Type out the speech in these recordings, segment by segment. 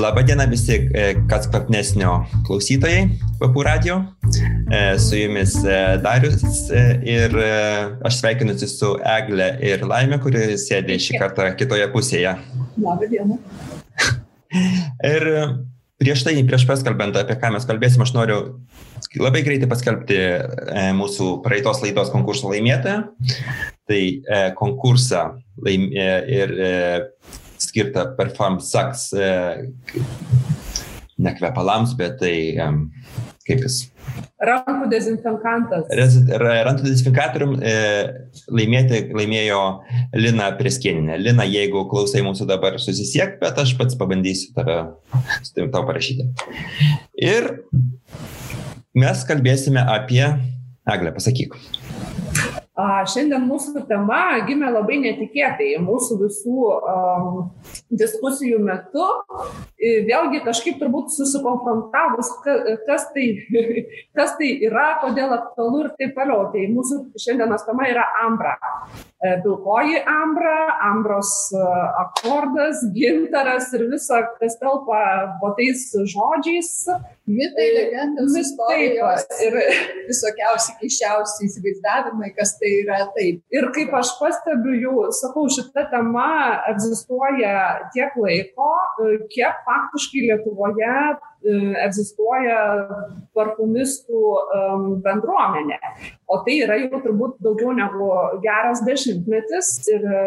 Labadiena visi e, kas kvapnesnio klausytojai Papų radio. E, su jumis e, Darius ir aš sveikinusi su Egle ir Laimė, kuri sėdė šį kartą kitoje pusėje. Labadiena. ir prieš tai, prieš paskalbant apie ką mes kalbėsim, aš noriu labai greitai paskelbti mūsų praeitos laidos konkurso laimėtoją. Tai konkursą laimė ir skirta Perform Sucks e, ne kvepalams, bet tai kaip jis. Rankų dezinfekantas. Rankų dezinfekatorium e, laimėti, laimėjo Lina Preskieninė. Lina, jeigu klausai mūsų dabar susisiek, bet aš pats pabandysiu tave, tau parašyti. Ir mes kalbėsime apie Eglę, pasakyk. Šiandien mūsų tema gimė labai netikėtai. Mūsų visų um, diskusijų metu vėlgi kažkaip turbūt susikonfrontavus, kas tai, kas tai yra, kodėl aktualu ir taip toliau. Tai mūsų šiandienos tema yra ambra. E, pilkoji ambra, ambros e, akordas, gintaras ir visa, kas telpa po tais žodžiais mitai, legendos, istorijos ir visokiausi keiščiausi įsivaizdavimai, kas tai yra taip. Ir kaip aš pastebiu, jau sakau, šita tema egzistuoja tiek laiko, kiek faktiškai Lietuvoje E, egzistuoja parfumistų bendruomenė. O tai yra jau turbūt daugiau negu geras dešimtmetis ir e,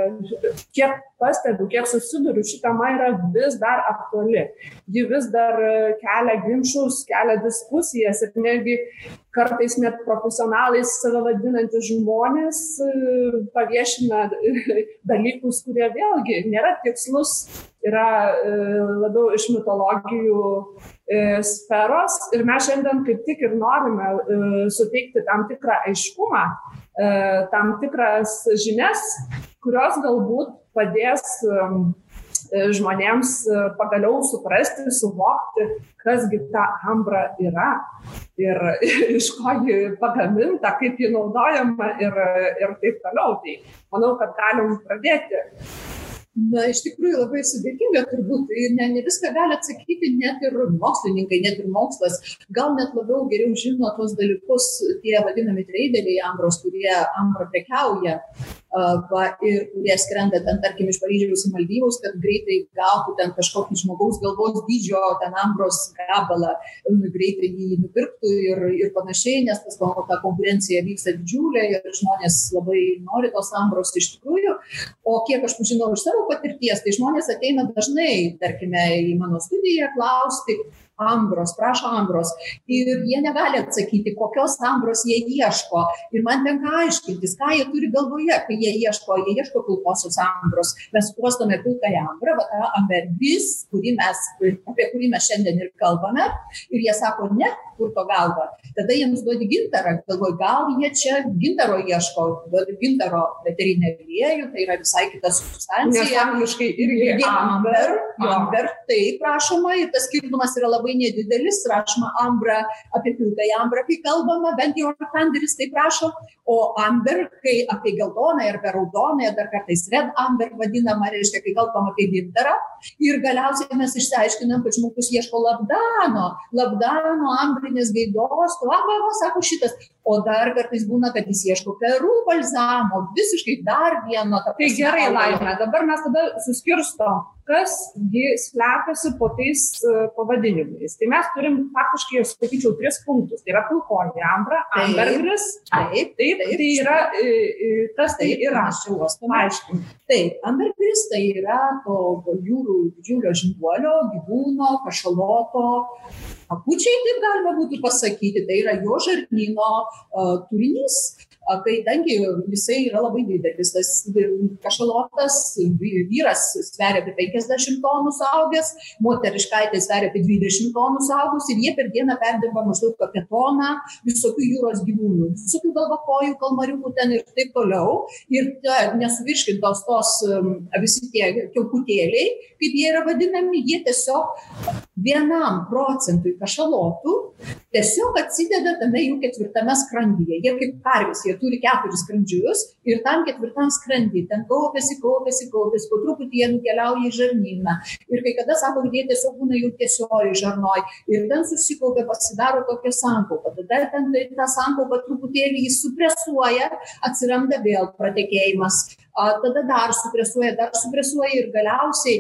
kiek pastebiu, kiek susiduriu, ši tema yra vis dar aktuali. Ji vis dar e, kelia ginčius, kelia diskusijas ir netgi kartais net profesionalais save vadinantys žmonės paviešina dalykus, kurie vėlgi nėra tikslus yra labiau iš mitologijų E, sferos ir mes šiandien kaip tik ir norime e, suteikti tam tikrą aiškumą, e, tam tikras žinias, kurios galbūt padės žmonėms pagaliau suprasti, suvokti, kasgi ta ambra yra ir iš ko ji pagaminta, kaip ji naudojama ir, ir taip toliau. Tai manau, kad galim pradėti na iš tikrųjų labai sudėtinga turbūt ne, ne viską gali atsakyti net ir mokslininkai, net ir mokslas. Gal net labiau geriau žino tos dalykus tie vadinami treideriai ambros, kurie ambrą prekiauja va, ir kurie skrenda ten, tarkim, iš Paryžiaus į Maldyvus, kad greitai gautų ten kažkokį žmogaus galvos dydžio, ten ambros gabalą, greitai jį nupirktų ir, ir panašiai, nes tas, ta konkurencija vyksta didžiulė ir žmonės labai nori tos ambros iš tikrųjų. O kiek aš žinau iš savo patirties, tai žmonės ateina dažnai, tarkime, į mano studiją klausti, ambros, prašo ambros. Ir jie negali atsakyti, kokios ambros jie ieško. Ir man tenka aiškintis, ką jie turi galvoje, kai jie ieško, jie ieško pilkosios ambros. Mes uostome pilkąją ambrą, va tą ambergris, kurį mes, apie kurį mes šiandien ir kalbame. Ir jie sako, ne, purto galvą. Tada jiems duodi gintarą, galvoju, gal jie čia gintaro ieško, duodi gintaro veterinę aliejų, tai yra visai kita substancija. Nes angliškai irgi amber. Amber, taip prašoma, ir tas skirtumas yra labai nedidelis, rašoma ambra, apie pilkąją ambrą, kai kalbama, bent jau Arkanderis taip rašo, o amber, kai apie geltoną ir apie raudoną, dar kartais red amber vadinama, reiškia, kai kalbam apie gintarą. Ir galiausiai mes išsiaiškinam, kad žmogus ieško labdano, labdano ambrinės gaidos, tu, va, va, sako šitas. O dar kartais būna, kad jis ieško perų balzamo, visiškai dar vieno. Tai gerai, laimė, dabar mes tada suskirstom, kas slepiasi po tais uh, pavadinimais. Tai mes turim faktiškai, aš sakyčiau, tris punktus. Tai yra pilkoji ambra, ambergris. Taip, taip, taip, tai yra, kas tai taip, yra? Aš jau paaiškinu. Taip, ambergris tai yra to jūrų didžiulio žinduolio, gyvūno, kašaloto, akučiai, taip galima būtų pasakyti, tai yra jo žarnyno uh, turinys, kadangi jisai yra labai didelis, tas kašalotas vyras sveria apie 50 tonų saugęs, moteriškaitė sveria apie 20 tonų saugus ir jie per dieną perdirba maždaug apie toną visokių jūros gyvūnų, visokių galvakojų, kalmariukų ten ir taip toliau. Ir ta, nesuvirškintos tos visi tie kiaukutėliai, kaip jie yra vadinami, jie tiesiog vienam procentui kašalotų tiesiog atsideda tame jų ketvirtame skrandyje. Jie kaip karvės, jie ir turi keturis skrandžius ir tam ketvirtam skrandy ten kaupiasi kaupiasi kaupiasi po truputį jie nukeliauja į žarnyną. Ir kai kada sako jie tiesiog būna jau tiesiojoj žarnoj ir ten susikaupia pasidaro tokia sankaupa. Tada ten tai ta sankaupa truputėlį jį supresuoja atsiranda vėl pratekėjimas tada dar supresuoja dar supresuoja ir galiausiai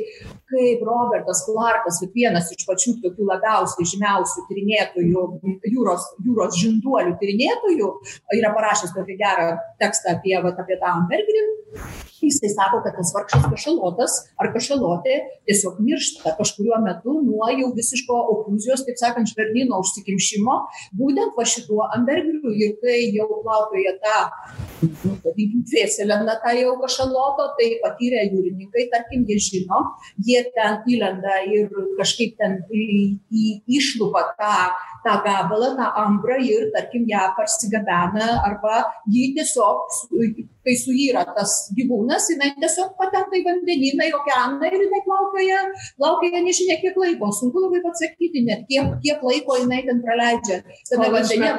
kaip robertas klarkas vat vienas iš pačių tokių labiausiai žymiausių tyrinėtojų jūros jūros žinduolių tyrinėtojų yra parašęs tokį gerą tekstą apie vat apie tą ambergrin jisai sako kad tas vargšas kašalotas ar kašalotė tiesiog miršta kažkuriuo metu nuo jau visiško okluzijos taip sakant žarnyno užsikimšimo. Būtent va šituo ambergriu ir kai jau plaukioja ta nu vadinkim dvėselena ta jau kašaloto tai patyrę jūrininkai tarkim jie žino jie ten įlenda ir kažkaip ten į į išlupa tą tą gabalą tą ambrą ir tarkim ją parsigabena arba jį tiesiog kai suyra tas gyvūnas jinai tiesiog patenka į vandenyną į okeaną ir jinai plaukioja plaukioja nežinia kiek laiko. Sunku labai pasakyti net kiek kiek laiko jinai ten praleidžia tame vandenyje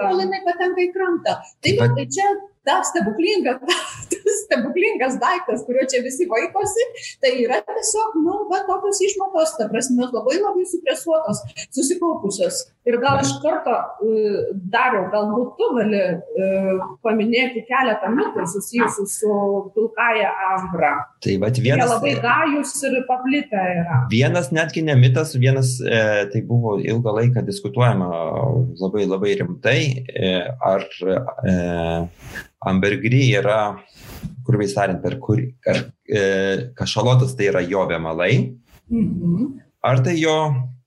kol jinai patenka į krantą. Tai va tai čia ta stebuklinga tas stebuklingas daiktas kurio čia visi vaikosi tai yra tiesiog nu va tokios išmatos ta prasme labai labai supresuotos susikaupusios Ir gal iš karto, e, Dariau, galbūt tu gali e, paminėti keletą mitų susijusių su pilkaja ambra. Tai Jie vienas. labai gajus ir paplitę yra. Vienas netgi ne mitas, vienas e, tai buvo ilgą laiką diskutuojama labai labai rimtai, e, ar e, ambergry yra, kurviai tariant, per kur, ar e, kašalotas tai yra jo vėmalai, mhm. ar tai jo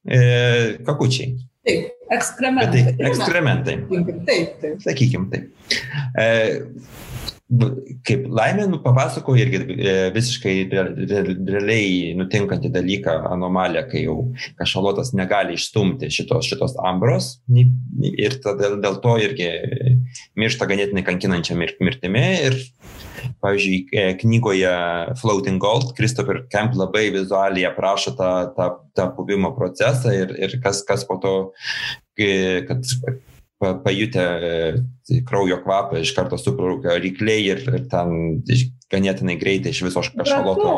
e, kakučiai. Taip Ekskrementai. tai ekskrementai. taip taip Sakykim taip. E, kaip laimė, nu, papasakoju irgi e, visiškai re- re- realiai nutinkantį dalyką, anomaliją, kai jau kašalotas negali išstumti šitos, šitos ambros ir tada dėl to irgi miršta ganėtinai kankinančia mir- mirtimi. Ir, pavyzdžiui, e, knygoje Floating Gold Christopher Kemp labai vizualiai aprašo tą, tą, tą buvimo procesą ir, ir kas, kas po to, kai- kad pajutę e, kraujo kvapą iš karto supraukia rykliai ir, ir ten ganėtinai greitai iš viso kašaloto.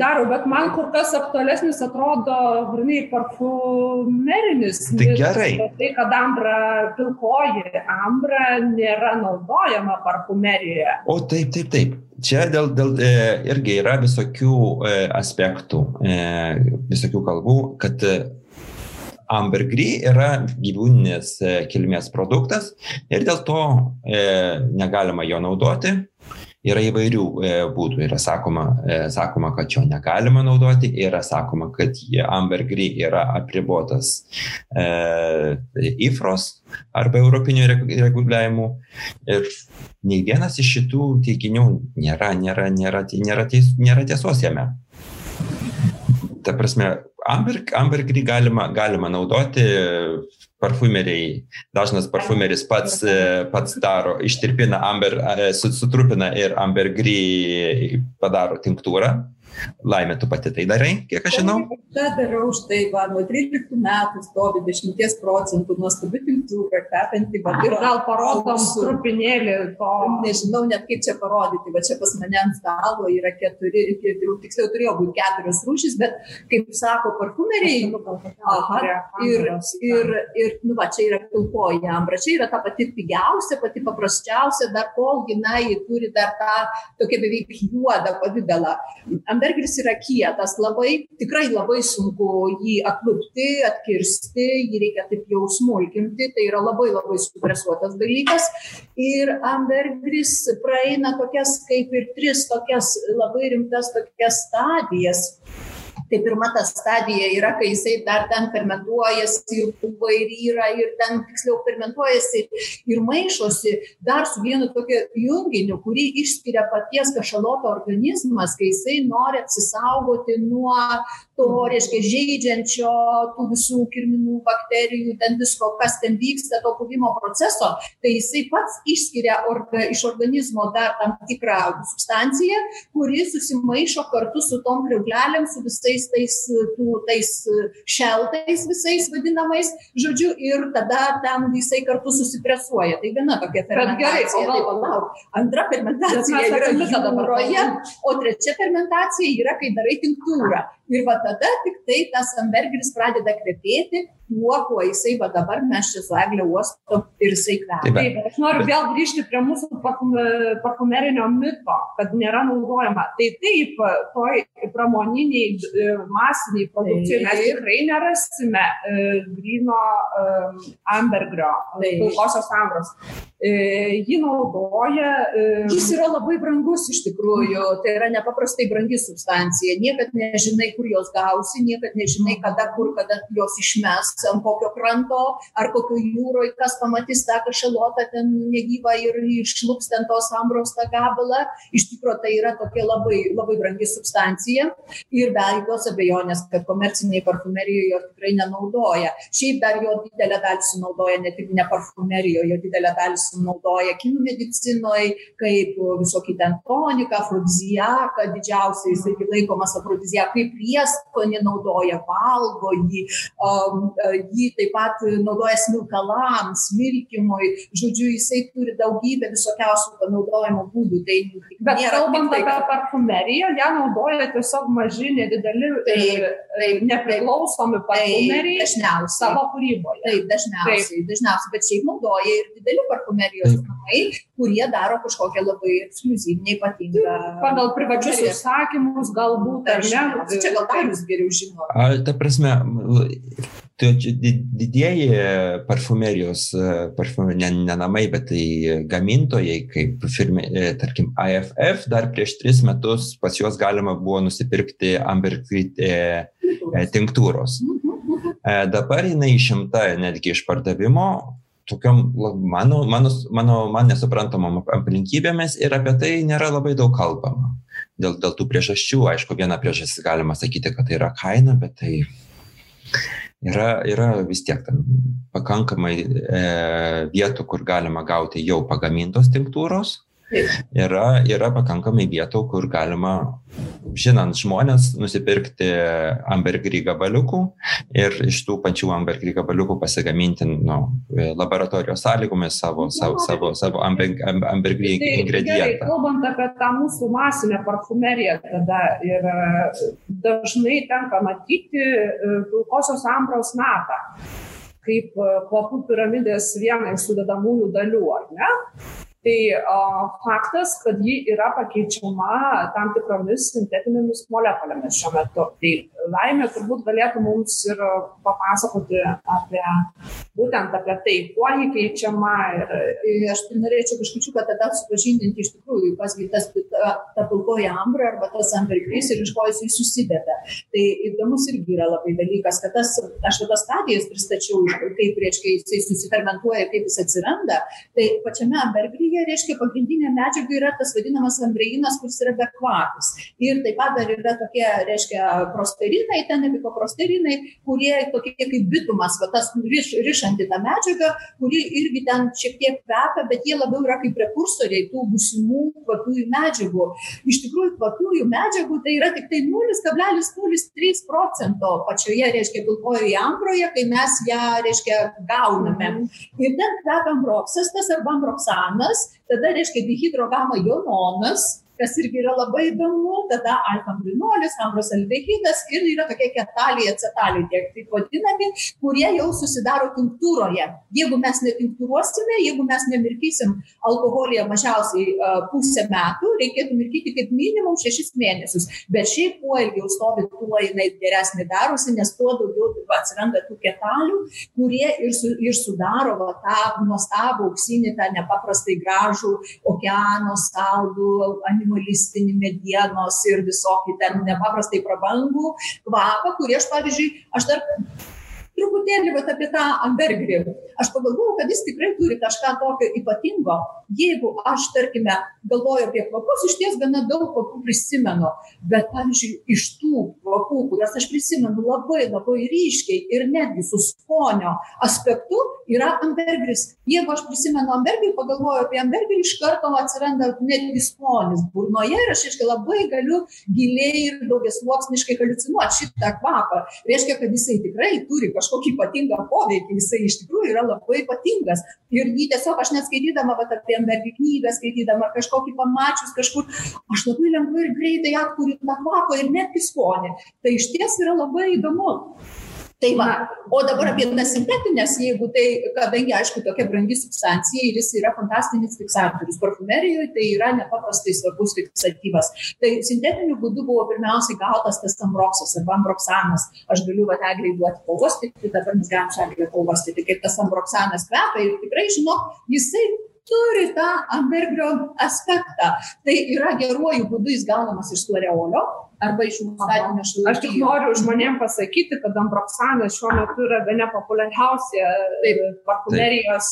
Dariau, bet man kur kas aktualesnis atrodo, grinai, parfumerinis. Tai gerai. Tai, kad ambra, pilkoji ambra nėra naudojama parfumerijoje. O taip, taip, taip. Čia dėl, dėl e, irgi yra visokių e, aspektų, e, visokių kalbų, kad e, ambergris yra gyvūninės e, kilmės produktas ir dėl to e, negalima jo naudoti. Yra įvairių e, būdų. Yra sakoma, e, sakoma, kad jo negalima naudoti, yra sakoma, kad ambergris yra apribotas e, IFROS arba Europinių reg- reguliavimų. Ir nei vienas iš šitų teiginių nėra, nėra, nėra, nėra, ties, nėra tiesos jame. Ta prasme, amber, ambergris galima, galima naudoti parfumeriai. Dažnas parfumeris pats, e, pats daro, ištirpina amber, e, su- sutrupina ir ambergris padaro tinktūrą. Laimė, tu pati tai darai, kiek aš žinau. tą darau štai va nuo tryliktų metų stovi dešimties procentų nuostabi tinktūra kvepianti va Ir gal parodom auksu. trupinėlį to. nežinau net kaip čia parodyti, va čia pas mane ant stalo yra keturi, keturi tiksliau turėjo būti keturios rūšys, bet kaip sako parfumeriai, aha, ir, ir, ir nu, va, čia yra pilkoji ambra, čia yra ta pati pigiausia, pati paprasčiausia, dar kol jinai turi dar tą tokia beveik juodą pavydalą. Ambergris yra kietas, labai, tikrai labai sunku jį atlupti, atkirsti, jį reikia taip jau smulkinti, tai yra labai labai supresuotas dalykas. Ir ambergris praeina tokias kaip ir tris tokias labai rimtas tokias stadijas. Tai pirma ta stadija yra, kai jisai dar ten fermentuojasi ir pūva ir yra, ir ten tiksliau fermentuojasi ir maišosi dar su vienu tokiu junginiu, kurį išskiria paties kašaloto organizmas, kai jisai nori apsisaugoti nuo to, reiškia, žaidžiančio tų visų kirminų, bakterijų, ten visko, kas ten vyksta, to puvimo proceso, tai jisai pats išskiria orga, iš organizmo dar tam tikrą substanciją, kuri susimaišo kartu su tom kriauklelėm, su visais visais tais, tų, tais šeltais visais vadinamais, žodžiu, ir tada ten jisai kartu susipresuoja. Tai viena tokia fermentacija. Gerai, gal... tai palauk. Antra fermentacija yra jūroje, o trečia fermentacija yra, kai darai tinktūrą. Ir va tada tik tai tas hamburgeris pradeda kvepėti tuo, kuo jisai va dabar mes čia su Eglė uostom ir jisai kvepia. Taip, aš noriu vėl grįžti prie mūsų parfumerinio mito, kad nėra naudojama. Tai taip, toj pramoniniai, e, masiniai produkcijai mes tikrai nerasime e, grino e, ambergrio, pilkosios ambros. Jį naudoja. Jis yra labai brangus iš tikrųjų, tai yra nepaprastai brangi substancija. Niekad nežinai, kur jos gausi, niekad nežinai, kada, kur, kada jos išmes, ant kokio kranto, ar kokio jūroje, kas pamatys tą kašalotą ten negyvą ir išlups ten tos ambros tą gabalą. Iš tikrųjų, tai yra tokia labai, labai brangi substancija ir be jokios abejonės, kad komerciniai parfumerijoje jo tikrai nenaudoja. Šiaip dar jo didelę dalį sunaudoja ne tik ne parfumerijoje, jo didelę dalį sunaudoja kinų medicinoje, kaip visokį ten toniką, afrodiziaką, didžiausiai jisai laikomas afrodiziaką, kaip prieskonį naudoja, valgo jį, um, jį taip pat naudoja smilkalams, smilkimui, žodžiu, jisai turi daugybę visokiausių panaudojimo būdų. Tai Bet kalbant tai, apie parfumeriją, ją naudoja tiesiog maži, nedideli, taip, taip, nepriklausomi parfumeriai dažniausiai savo kūryboje. Taip, dažniausiai, taip. dažniausiai, bet šiaip naudoja ir dideli parfumerijos namai, kurie daro kažkokią labai ekskluzyvinę ypatingą. Pagal privačius užsakymus galbūt, ar ne? Čia gal Darius geriau žino. A, ta prasme, tai didieji parfumerijos, parfum, ne, ne namai, bet tai gamintojai, kaip firme, tarkim AFF, dar prieš tris metus pas juos galima buvo nusipirkti ambergrit tinktūros. Dabar jinai išimta netgi iš pardavimo, tokiom mano, mano, mano, man nesuprantamom aplinkybėmis ir apie tai nėra labai daug kalbama. Dėl, dėl tų priežasčių, aišku, viena priežastis galima sakyti, kad tai yra kaina, bet tai yra, yra vis tiek ten pakankamai e, vietų, kur galima gauti jau pagamintos tinktūros Yra, yra pakankamai vietų, kur galima, žinant žmonės, nusipirkti ambergry gabaliukų ir iš tų pačių ambergry gabaliukų pasigaminti nu, laboratorijos sąlygomis savo, savo, savo, savo ambergry tai, ingredientą. Gerai, kalbant apie tą mūsų masinę parfumeriją, tada ir dažnai tenka matyti e, pilkosios ambros natą kaip e, kvapų piramidės viena iš sudedamųjų dalių, ar ne? Tai o, faktas, kad ji yra pakeičiama tam tikromis sintetinėmis molekulėmis šiuo metu. Tai laimė turbūt galėtų mums ir papasakoti apie būtent apie tai, kuo ji keičiama. Ir aš norėčiau kažkaip tada supažindinti iš tikrųjų, kasgi tas ta, ta pilkoji ambra arba tas ambergris ir iš ko jisai susideda. Tai įdomus irgi yra labai dalykas, kad tas, aš tas stadijas pristačiau, kaip reiškia jisai susifermentuoja, kaip jis atsiranda. Tai pačiame ambergryje ambrėje reiškia pagrindinė medžiaga yra tas vadinamas ambrėinas, kuris yra bekvapis. Ir taip pat dar yra tokie, reiškia, prosterinai, ten epikoprosterinai, kurie tokie kaip bitumas, va, tas riš, rišanti tą medžiagą, kuri irgi ten šiek tiek kvepia, bet jie labiau yra kaip prekursoriai tų būsimų kvapiųjų medžiagų. Iš tikrųjų, kvapiųjų medžiagų tai yra tik tai 0,03 procento pačioje, reiškia, pilkojoje ambroje, kai mes ją, reiškia, gauname. Ir ten kvepia ambroksas, tas arba ambroksanas, tada reiškia dihidrogama jononas kas irgi yra labai įdomu, tada alfa-brinolis, ambrosaldehidas ir yra tokie ketaliai, acetaliai, tiek taip vadinami, kurie jau susidaro tinktūroje. Jeigu mes netinktūruosime, jeigu mes nemirkysim alkoholyje mažiausiai uh, pusę metų, reikėtų mirkyti kaip minimum šešis mėnesius. Bet šiaip kuo ilgiau stovi, tuo jinai geresnė darosi, nes tuo daugiau atsiranda tų ketalių, kurie ir, su, ir sudaro va, tą nuostabų auksinį, tą nepaprastai gražų okeano saldų, animalinį minimalistinį medienos ir visokį ten nepaprastai prabangų kvapą, kurį aš, pavyzdžiui, aš dar truputėlį vat, apie tą ambergrį. Aš pagalvojau, kad jis tikrai turi kažką tokio ypatingo. Jeigu aš, tarkime, galvoju apie kvapus, iš ties gana daug kvapų prisimenu, bet, pavyzdžiui, iš tų kvapų, kuriuos aš prisimenu labai, labai ryškiai ir netgi su skonio aspektu, yra ambergris. Jeigu aš prisimenu ambergrį, pagalvoju apie ambergrį, iš karto atsiranda netgi skonis burnoje ir aš, aiškiai, labai galiu giliai ir daugiasluoksniškai haliucinuoti šitą kvapą. Reiškia, kad jisai tikrai turi kažkokį ypatingą poveikį, jisai iš tikrųjų yra labai ypatingas. Ir jį tiesiog aš neskaitydama vat, apie Ambergį knygą, skaitydama kažkokį pamačius kažkur, aš labai lengvai ir greitai atkuriu tą kvapą ir netgi skonį. Tai iš ties yra labai įdomu. Tai va, o dabar apie tas sintetinės, jeigu tai, kadangi aišku tokia brangi substancija ir jis yra fantastinis fiksatorius, parfumerijoje tai yra nepaprastai svarbus fiksatyvas. Tai sintetiniu būdu buvo pirmiausiai gautas tas ambroksas arba ambroksanas. Aš galiu va egliai duoti paustyti, tai dabar mes galim šią eglę paustyti, kaip tas ambroksanas kvepia ir tikrai žinok, jisai turi tą ambergrio aspektą. Tai yra geruoju būdu jis gaunamas iš sklereolio, arba iš muskatinio šaltinių. Aš tik noriu žmonėm pasakyti, kad ambroksanas šiuo metu yra viena populiariausia parfumerijos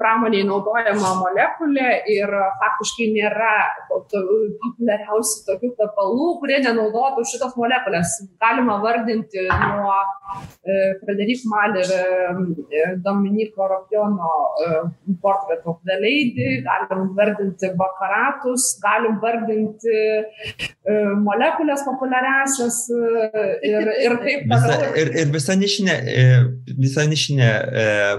pramoniai naudojama molekulė ir faktiškai nėra populiariausių tokių kvepalų, kurie nenaudotų šitos molekulės. Galima vardinti nuo Frederik Maler, Dominiko Ropiono portreto Lady, galim vardinti bakaratus, galim vardinti molekulės populiariasias ir, ir taip toliau. Ir, ir visa nišinė, visa nišinė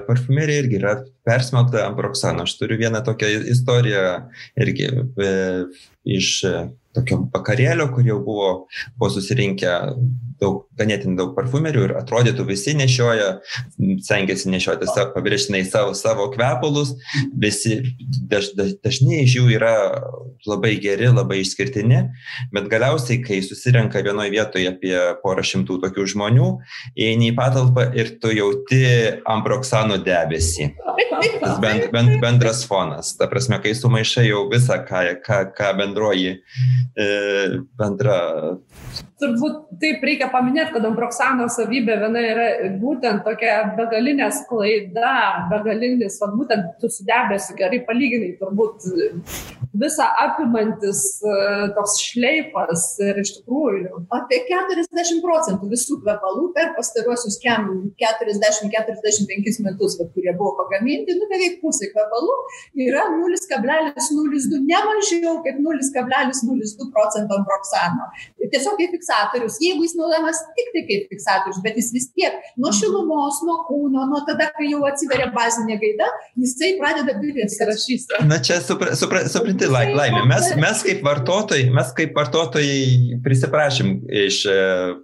parfumerija irgi yra persmelkta ambroksano. Aš turiu vieną tokią istoriją irgi iš tokio vakarėlio, kur jau buvo, buvo susirinkę daug, ganėtinai daug parfumerių ir atrodytų visi nešioja, stengiasi nešioti pabrėžtinai savo, savo kvepalus, visi daž, daž, dažnai iš jų yra labai geri, labai išskirtini, bet galiausiai, kai susirenka vienoje vietoje apie porą šimtų tokių žmonių, eini į patalpą ir tu jauti ambroksano debesį. Tas bend, bend, bendras fonas. Ta prasme, kai sumaišai jau visą, ką, ką, ką bendroji e, bendra turbūt taip reikia paminėti, kad ambroksano savybė viena yra būtent tokia begalinė sklaida, begalinis, va, būtent tu sudebėsi gerai palyginai, turbūt visą apimantis e, toks šleifas ir iš tikrųjų. Apie 40 procentų visų kvepalų per pastaruosius 40-45 metus, va, kurie buvo pagaminti, nu beveik pusė kvepalų yra 0,02, ne mažiau kaip 0,02 procento ambroksano. Tiesiog kaip fiksatorius, jeigu jis naudojamas tik tai kaip fiksatorius, bet jis vis tiek nuo mhm. šilumos, nuo kūno, nuo tada, kai jau atsiveria bazinė gaida, jisai pradeda bilės rašyti. Na čia supra, supra, supranti, laimė. Mes, mes kaip vartotojai, mes kaip vartotojai prisiprašym iš e,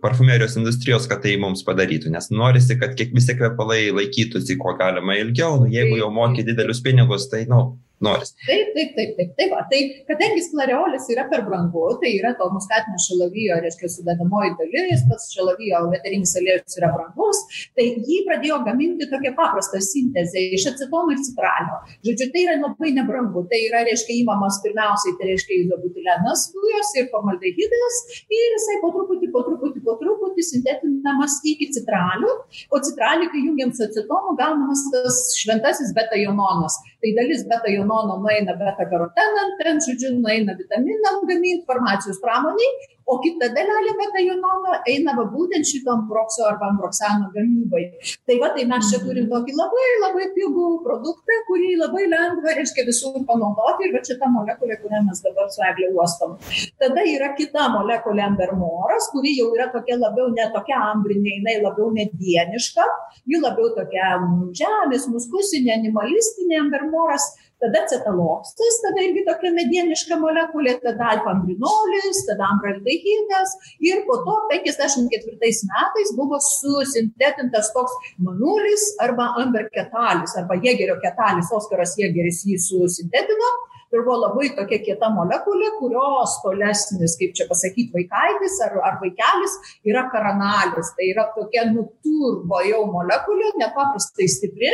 parfumerijos industrijos, kad tai mums padarytų, nes norisi, kad kiek visi kvepalai laikytųsi, kuo galima ilgiau, nu, jeigu jau moki didelius pinigus, tai, nu, noris. Taip, taip, taip, taip. taip va. Tai kadangi sklereolis yra per brangu, tai yra to muskatinio šalavijo, reiškia, sudedamoji dalis, pats šalavijo veterinis aliejus yra brangus, tai jį pradėjo gaminti tokia paprasta sintezė iš acetono ir citralio. Žodžiu, tai yra labai nebrangu. Tai yra, reiškia, įmamas pirmiausiai, tai reiškia, izobutilenas dujos ir formaldehidas ir jisai po truputį, po truputį, po truputį sintetinamas iki citralių, o citralį, kai jungiam su acetonu, gaunamas tas šventasis beta jononas. Tai dalis beta jononas hormono nueina beta karotenam, ten, žodžiu, nueina vitaminam gaminti, farmacijos pramoniai, o kita dalelė beta jonono eina va būtent šito ambrokso arba ambroksano gamybai. Tai va, tai mes čia turim tokį labai labai pigų produktą, kurį labai lengva, reiškia, visur panaudoti ir va čia ta molekulė, kurią mes dabar su eglė uostom. Tada yra kita molekulė ambermoras, kuri jau yra tokia labiau ne tokia ambrinė, jinai labiau medieniška, ji labiau tokia žemės, muskusinė, animalistinė ambermoras tada cetaloksas, tada irgi tokia medieniška molekulė, tada alfa-ambrinolis, tada ambraldehidas ir po to 54 metais buvo susintetintas toks manulis arba amberketalis arba jėgerio ketalis, Oskaras Jėgeris jį susintetino ir buvo labai tokia kieta molekulė, kurios tolesnis, kaip čia pasakyti, vaikaitis ar, ar vaikelis yra karanalis. Tai yra tokia nuturbo jau molekulė, nepaprastai stipri.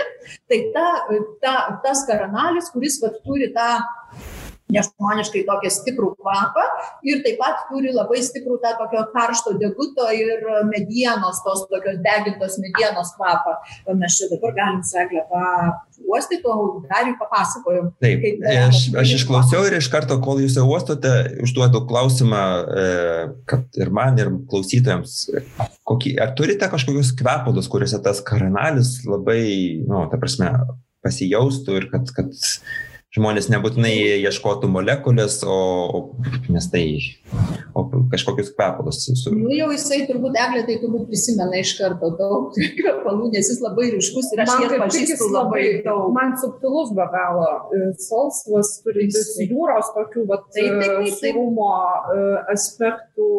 Tai ta, ta, tas karanalis, kuris vat, turi tą nežmoniškai tokį stiprų kvapą ir taip pat turi labai stiprų tą tokio karšto deguto ir medienos, tos tokios degintos medienos kvapą. Mes čia dabar galim seklę pauostyti, o dar jų papasakojom. Taip, aš, aš išklausiau ir iš karto, kol jūs jau uostote, užduodu klausimą, e, kad ir man, ir klausytojams, kokį, ar turite kažkokius kvepalus, kuriuose tas karanalis labai, na, nu, ta prasme, pasijaustų ir kad, kad žmonės nebūtinai ieškotų molekulės, o, nes tai o kažkokius kvepalus. Su... Nu jau jisai turbūt eglė, tai turbūt prisimena iš karto daug kvepalų, nes jis labai ryškus ir aš jį pažįstu labai daug. Man subtilus be galo, e, salsvas turintis jūros tokių, bet taip, taip, taip, taip. E, aspektų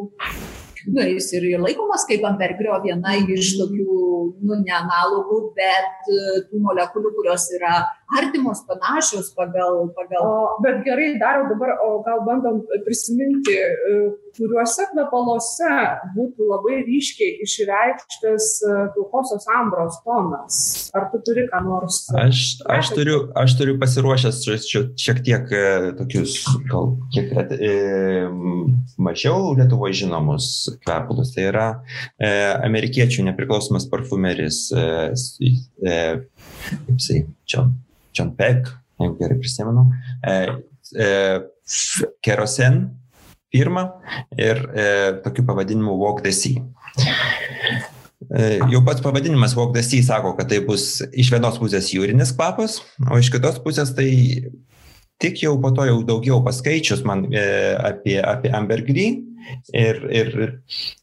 nu, jis ir laikomas kaip ambergrio viena iš tokių, nu, ne analogų, bet e, tų molekulių, kurios yra artimos, panašios pagal. pagal... O, bet gerai, dariau dabar, o gal bandom prisiminti, e, kuriuose kvepaluose būtų labai ryškiai išreikštas e, pilkosios ambros tonas. Ar tu turi ką nors? Aš, aš, turiu, aš turiu pasiruošęs šiek tiek tokius, gal kiek e, mažiau Lietuvoje žinomus kvepalus. Tai yra e, amerikiečių nepriklausomas parfumeris. E, e, jisai, čia John Peck, jeigu gerai prisimenu, e, e, Kerosen firma ir e, tokiu pavadinimu Walk the Sea. E, jau pats pavadinimas Walk the Sea sako, kad tai bus iš vienos pusės jūrinis kvapas, o iš kitos pusės tai tik jau po to jau daugiau paskaičius man e, apie, apie Ambergris ir, ir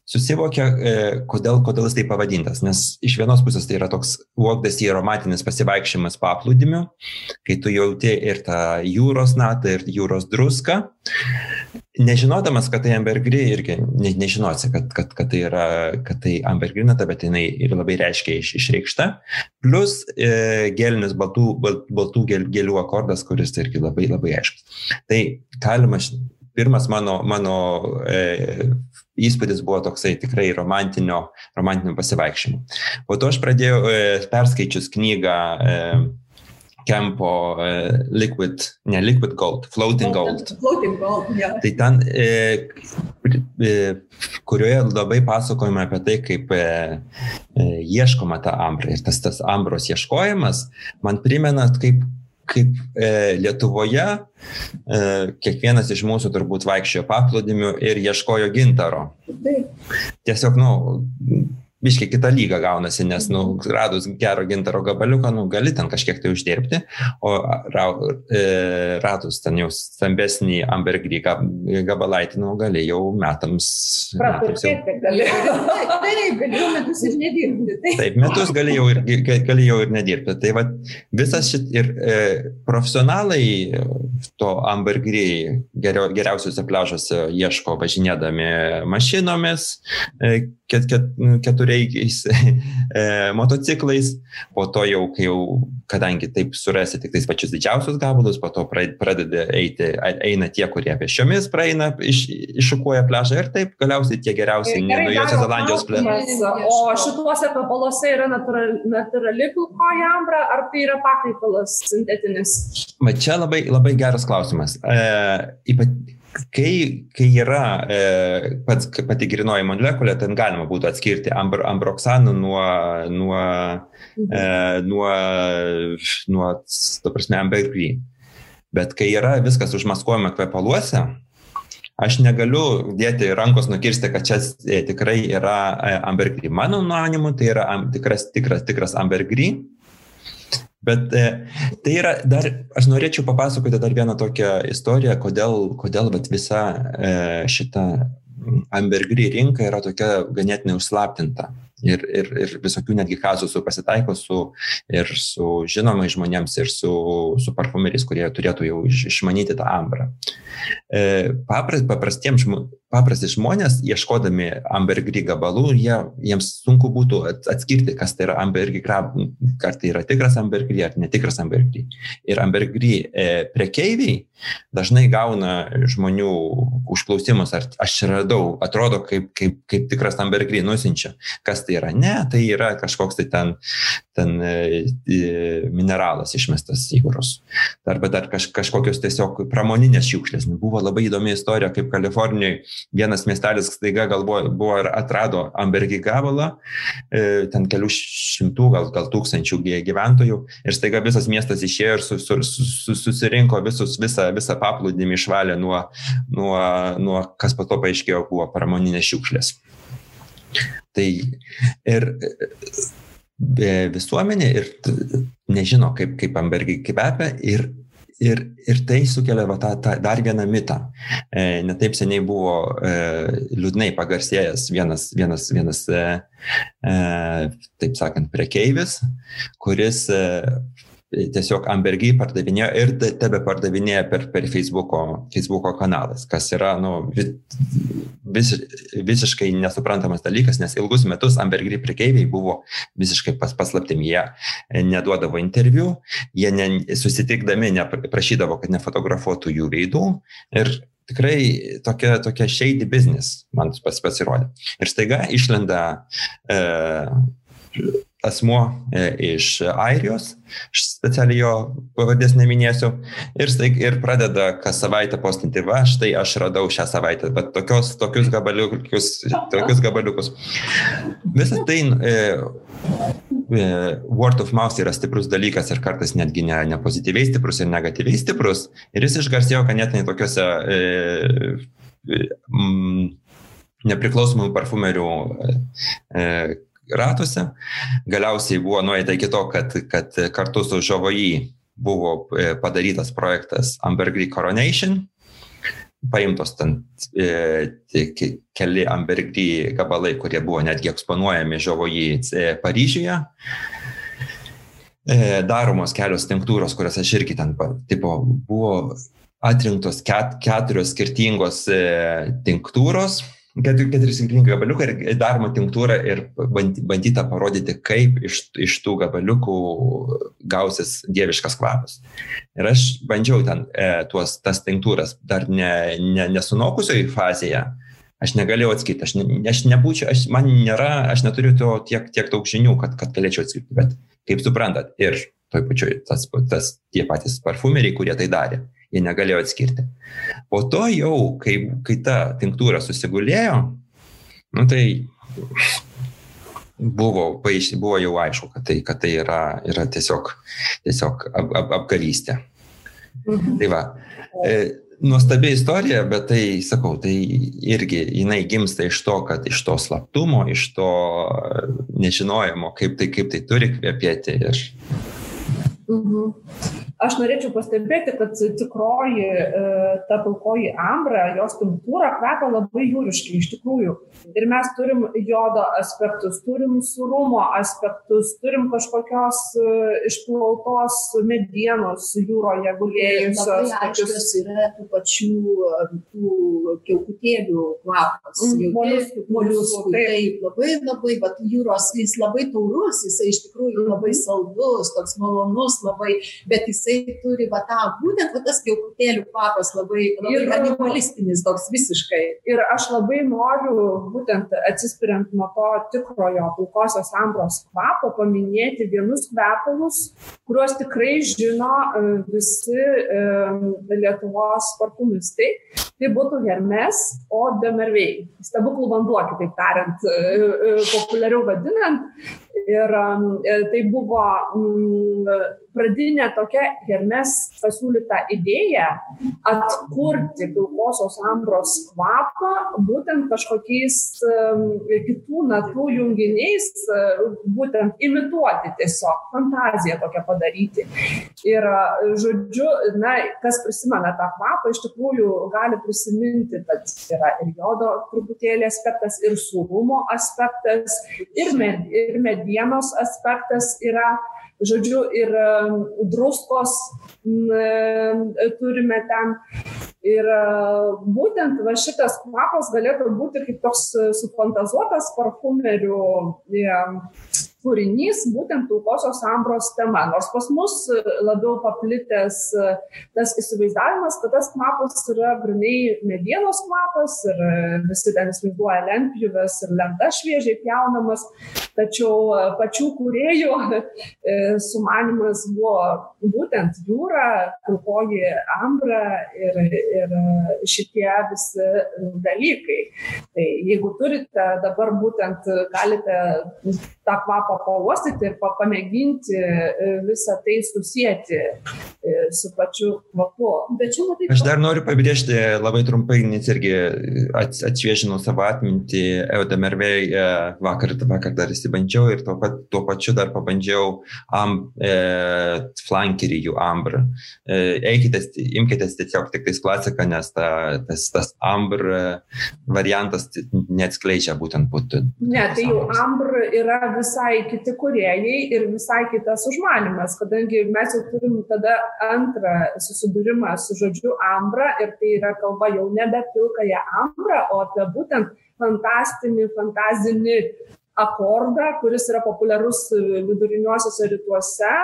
susivokia, e, kodėl, kodėl jis tai pavadintas. Nes iš vienos pusės tai yra toks walkdas į aromatinis pasivaikščiojimas paplūdimiu, kai tu jauti ir tą jūros natą, ir jūros druską. Nežinodamas, kad tai ambergri, irgi ne, nežinosi, kad, kad, kad tai yra, kad tai ambergri nata, bet jinai ir labai reiškia iš, išreikšta. Plus e, gelinis baltų, balt, baltų gel, gėlių akordas, kuris irgi labai labai aiškus. Tai galima pirmas mano, mano e, įspūdis buvo toksai tikrai romantinio, romantinio pasivaikščiojimo. Po to aš pradėjau e, perskaičius knygą e, Kempo e, Liquid, ne Liquid Gold, Floating Gold. Floating Gold, yeah. Tai ten, e, e, kurioje labai pasakojama apie tai, kaip e, e, ieškoma ta ambra. Ir tas, tas ambros ieškojimas man primena, kaip kaip e, Lietuvoje e, kiekvienas iš mūsų turbūt vaikščiojo paplūdimiu ir ieškojo gintaro. Tiesiog, nu, biškiai kita lyga gaunasi, nes, nu, radus gero gintaro gabaliuką, nu, gali ten kažkiek tai uždirbti, o ra, e, radus ten jau stambesnį ambergrį gabalaitį, nu, gali jau metams. metams jau... Taip, gali jau metus ir nedirbti. Taip, taip metus gali jau ir, gali jau ir nedirbti. Tai va, visas šit ir e, profesionalai to ambergrį geriausiuose pležuose ieško važinėdami mašinomis, e, ket, ket, keturiais e, motociklais, po to jau, kai jau, kadangi taip surasi tik tais pačius didžiausius gabalus, po to pradeda eiti, eina tie, kurie pešiomis praeina, iš, iššukuoja pležą ir taip galiausiai tie geriausiai Naujosios Zelandijos pležai. O šituose papaluose yra natūrali pilkoji ambra, ar tai yra pakaitalas sintetinis? Va čia labai, labai geras klausimas. E, ypat, kai, kai yra e, pats, pati grinoji molekulė, ten galima būtų atskirti ambr, ambroksaną nuo, nuo, mhm. e, nuo, nuo, to prasme, ambergry. Bet kai yra viskas užmaskuojama kvepaluose, aš negaliu dėti rankos nukirsti, kad čia e, tikrai yra e, ambergry. Mano nuanimu, tai yra am, tikras, tikras, tikras ambergry. Bet e, tai yra dar, aš norėčiau papasakoti dar vieną tokią istoriją, kodėl, kodėl vat, visa e, šita ambergry rinka yra tokia ganėtinai užslaptinta. Ir, ir, ir visokių netgi kazusų pasitaiko su, ir su žinomai žmonėms, ir su, su parfumeriais, kurie turėtų jau iš, išmanyti tą ambrą. E, papras, paprastiems žmonėms paprasti žmonės, ieškodami ambergris gabalų, jie, jiems sunku būtų atskirti, kas tai yra ambergris, ar tai yra tikras ambergris ar netikras ambergris. Ir ambergris e, prekeiviai dažnai gauna žmonių užklausimus, ar aš radau, atrodo kaip, kaip, kaip tikras ambergris nusinčia. Kas tai yra? Ne, tai yra kažkoks tai ten, ten e, mineralas išmestas į jūros. Arba dar kaž, kažkokios tiesiog pramoninės šiukšlės. Buvo labai įdomi istorija, kaip Kalifornijoje vienas miestelis staiga galvoja, buvo ir atrado ambergį gabalą, e, ten kelių šimtų, gal, gal tūkstančių gyventojų, ir staiga visas miestas išėjo ir su, su, su, susirinko visus, visą, visą paplūdimį išvalė nuo, nuo, nuo, kas po to paaiškėjo, buvo pramoninės šiukšlės. Tai ir e, visuomenė ir nežino, kaip, kaip ambergiai kvepia ir Ir, ir tai sukelia va, tą, tą dar vieną mitą. E, netaip seniai buvo e, liūdnai pagarsėjęs vienas, vienas, vienas e, e, taip sakant, prekeivis, kuris e, tiesiog Ambergy pardavinėjo ir tebe pardavinėja per, per Facebooko, Facebooko kanalas, kas yra nu, vis, visiškai nesuprantamas dalykas, nes ilgus metus Ambergy prekeiviai buvo visiškai pas, paslaptim, jie neduodavo interviu, jie ne, susitikdami neprašydavo, kad nefotografuotų jų veidų ir tikrai tokia, tokia shady business man pas, pasirodė. Ir staiga išlenda e, asmuo e, iš Airijos, specialiai jo pavardės neminėsiu, ir, staig, ir pradeda kas savaitę postinti, va, štai aš radau šią savaitę, bet tokios, tokius, gabaliukus, tokius gabaliukus. Visą tai e, e, word of mouth yra stiprus dalykas ir kartais netgi ne, ne pozityviai stiprus ir negatyviai stiprus, ir jis išgarsėjo ganėtinai tokiuose e, e, mm, nepriklausomų parfumerių e, ratuose. Galiausiai buvo nueita iki to, kad, kad kartu su Žavoji buvo e, padarytas projektas Ambergris Coronation, paimtos ten e, keli Ambergris gabalai, kurie buvo netgi eksponuojami Žavoji e, Paryžiuje. E, daromos kelios tinktūros, kurias aš irgi ten, tipo, buvo atrinktos ket, keturios skirtingos e, tinktūros keturi, keturi skirtingi gabaliukai ir daroma tinktūra ir bandyta parodyti, kaip iš, iš tų gabaliukų gausis dieviškas kvapas. Ir aš bandžiau ten e, tuos, tas tinktūras dar ne, ne, nesunokusioje fazėje, aš negalėjau atskirti, aš, ne, aš nebūčiau, aš, man nėra, aš neturiu to tiek, tiek daug žinių, kad, kad galėčiau atskirti, bet kaip suprantat, ir toj pačioj tas, tas tie patys parfumeriai, kurie tai darė, jie negalėjo atskirti. Po to jau, kai, kai ta tinktūra susigulėjo, nu tai buvo, buvo jau aišku, kad tai, kad tai yra, yra tiesiog, tiesiog ap, ap, apkarystė. Mhm. Tai va, e, nuostabi istorija, bet tai, sakau, tai irgi jinai gimsta iš to, kad iš to slaptumo, iš to nežinojimo, kaip tai, kaip tai turi kvepėti. Ir... Mhm. Aš norėčiau pastebėti, kad tikroji e, ta pilkoji ambra, jos tinktūra kvepia labai jūriškai iš tikrųjų. Ir mes turim jodo aspektus, turim surumo aspektus, turim kažkokios e, išplautos medienos jūroje gulėjusios. Tokius yra tų pačių tų kiaukutėlių kvapas. Mm, moliuskų. Moliuskų. Taip, labai labai, bet jūros jis labai taurus, jisai iš tikrųjų labai saldus, toks malonus labai, bet jisai turi va tą, būtent va tas kiaukutėlių kvapas labai, labai ir, animalistinis toks visiškai. Ir aš labai noriu, būtent atsispiriant nuo to tikrojo pilkosios ambros kvapo, paminėti vienus kvepalus, kuriuos tikrai žino e, visi e, Lietuvos parfumistai. Tai būtų Hermes, o Demervei. Stebuklų vanduo, kitaip tariant, e, populiariau vadinant. Ir tai buvo pradinė tokia Hermes pasiūlyta idėja atkurti pilkosios ambros kvapą būtent kažkokiais kitų natų junginiais, būtent imituoti tiesiog, fantaziją tokią padaryti. Ir, žodžiu, na, kas prisimena tą kvapą, iš tikrųjų gali prisiminti, kad yra ir jodo truputėlį aspektas, ir surumo aspektas, ir, med, ir medienos aspektas yra žodžiu, ir druskos turime ten. Ir būtent va, šitas kvapas galėtų būti kaip toks sufantazuotas parfumerių kūrinys būtent pilkosios ambros tema. Nors pas mus labiau paplitęs tas įsivaizdavimas, kad tas kvapas yra grinai medienos kvapas ir visi ten įsivaizduoja lentpjūves ir lenta šviežiai pjaunamas, tačiau pačių kuriejų e, sumanimas buvo būtent jūra, pilkoji ambra ir, ir šitie visi dalykai. Tai jeigu turite dabar būtent galite tą kvapą pauostyti ir pamėginti e, visą tai susijęti e, su pačiu kvapu. Bet čia matai. Aš dar noriu pabrėžti labai trumpai, nes irgi atšviežinau savo atmintį Eudemervei e, vakar, vakar dar įsibandžiau ir tuo, pat, tuo pačiu dar pabandžiau am, e, flankerį jų ambrą. E, eikite, imkite tiesiog tik tais klasiką, nes ta, tas, tas ambr variantas neatskleidžia būtent būtų. Ne, tai jau ambr yra visai kiti kuriejai ir visai kitas užmanimas, kadangi mes jau turim tada antrą susidūrimą su žodžiu ambra ir tai yra kalba jau nebe pilkąją ambrą, o apie būtent fantastinį, fantazinį akordą, kuris yra populiarus viduriniuosiuose rytuose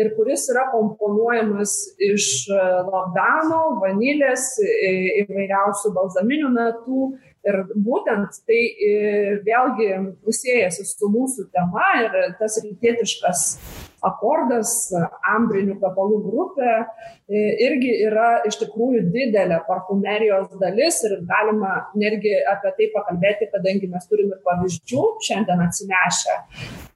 ir kuris yra komponuojamas iš labdano, vanilės, įvairiausių balzaminių natų Ir būtent tai e, vėlgi siejasi su mūsų tema ir tas rytietiškas akordas, ambrinių kvepalų grupė irgi yra iš tikrųjų didelė parfumerijos dalis ir galima netgi apie tai pakalbėti, kadangi mes turime ir pavyzdžių šiandien atsinešę.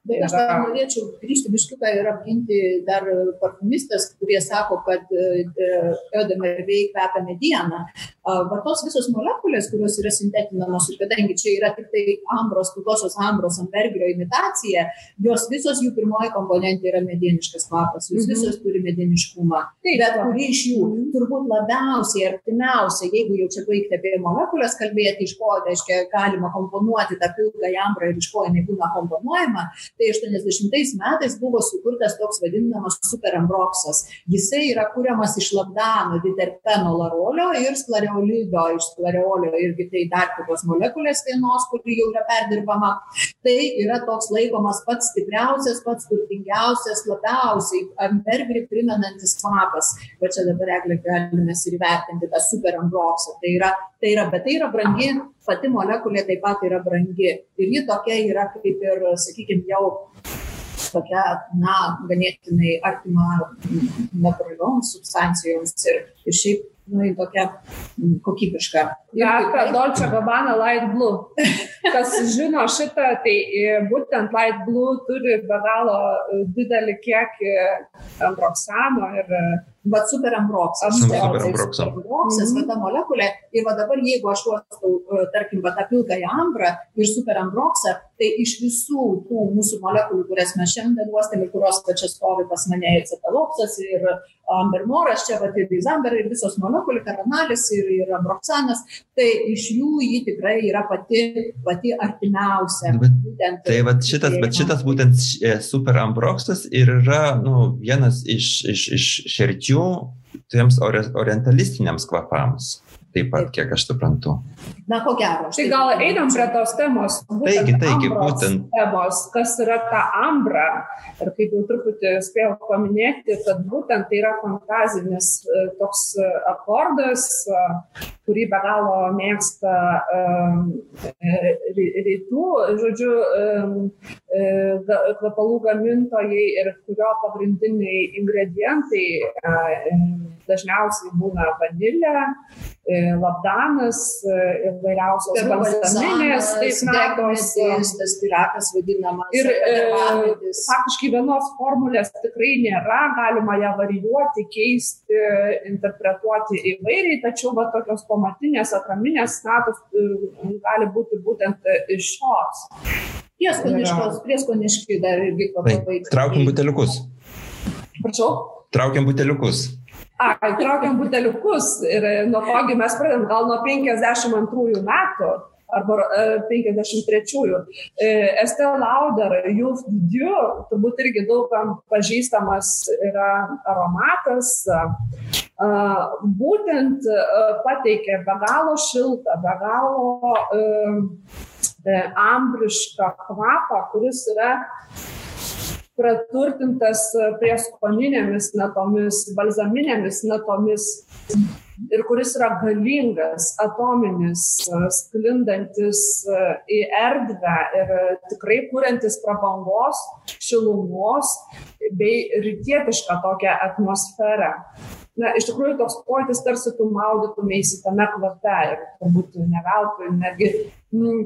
Bet aš dar norėčiau grįžti biškiuką ir apginti dar parfumistas, kurie sako, kad Eudemervei kvepia medieną. Va tos visos molekulės, kurios yra sintetinamos ir kadangi čia yra tik tai ambros, pilkosios ambros, ambergrio imitacija, jos visos jų pirmoji komponentė yra medieniškas kvapas, jūs mhm. visos turi medieniškumą. Taip, bet kuri iš jų turbūt labiausiai artimiausia, jeigu jau čia baigti apie molekulės kalbėti, iš ko, reiškia, galima komponuoti tą pilką ambrą ir iš ko jinai būna komponuojama, tai 80 metais buvo sukurtas toks vadinamas superambroksas. Jisai yra kuriamas iš labdano, diterpeno larolio ir sklereolido, iš sklereolio irgi tai dar kitos molekulės vienos, kuri jau yra perdirbama. Tai yra toks laikomas pats stipriausias, pats turtingiausias, labiausiai ambergrį primenantis kvapas. Bet čia dabar eglė galime ir įvertinti tą superambroksą. Tai yra, tai yra, bet tai yra brangi, pati molekulė taip pat yra brangi. Ir ji tokia yra kaip ir, sakykime, jau tokia, na, ganėtinai artima natūralioms substancijoms ir, ir šiaip nu, į tokią kokybišką. Jaka Dolce Gabbana Light Blue. Kas žino šitą, tai e, būtent Light Blue turi be galo e, didelį kiekį ambroksano ir va super ambroksas. Super ambroksas. Ambroksas, va ta molekulė. Ir va dabar, jeigu aš uostau, e, tarkim, va tą pilkąją ambrą ir super ambroksą, tai iš visų tų mūsų molekulių, kurias mes šiandien uostėm ir kurios čia stovi pas mane ir cetalopsas, ir ambermoras, čia va ir izamber, ir visos molekulės, karanalis ir, ir ambroksanas, tai iš jų ji tikrai yra pati, pati artimiausia. Bet, būtent, tai va šitas, bet šitas būtent e, super ambroksas ir yra nu, vienas iš, iš, iš šerčių lygių tiems orientalistiniams kvapams. Taip pat, kiek aš suprantu. Na, ko gero. Tai gal einam prie tos temos. Taigi, taigi, būtent. Temos, kas yra ta ambra. Ir kaip jau truputį spėjau paminėti, kad būtent tai yra fantazinis e, toks e, akordas, e, kurį be galo mėgsta rytų, žodžiu, kvepalų gamintojai ir kurio pagrindiniai ingredientai dažniausiai būna vanilė, e, labdanas, e, įvairiausios balzaminės, taip metos. Tas piratas vadinamas. Ir e, faktiškai vienos formulės tikrai nėra, galima ją varijuoti, keisti, interpretuoti įvairiai, tačiau va, tokios pamatinės atraminės status gali būti būtent iš šios. Prieskoniškos, prieskoniški dar irgi kvapai. Traukim buteliukus. Prašau. Traukiam buteliukus. A, traukiam buteliukus ir nuo togi mes pradedam gal nuo 52 metų arba 53-ųjų. E, Estelle Lauder, Youth Dieu, turbūt irgi daugam pažįstamas yra aromatas, būtent pateikė be galo šiltą, be galo ambrišką kvapą, kuris yra praturtintas prieskoninėmis natomis, balzaminėmis natomis ir kuris yra galingas, atominis, sklindantis į erdvę ir tikrai kuriantis prabangos, šilumos bei rytietišką tokią atmosferą na iš tikrųjų toks pojūtis tarsi tu maudytumeisi tame kvape ir turbūt ne veltui netgi mm,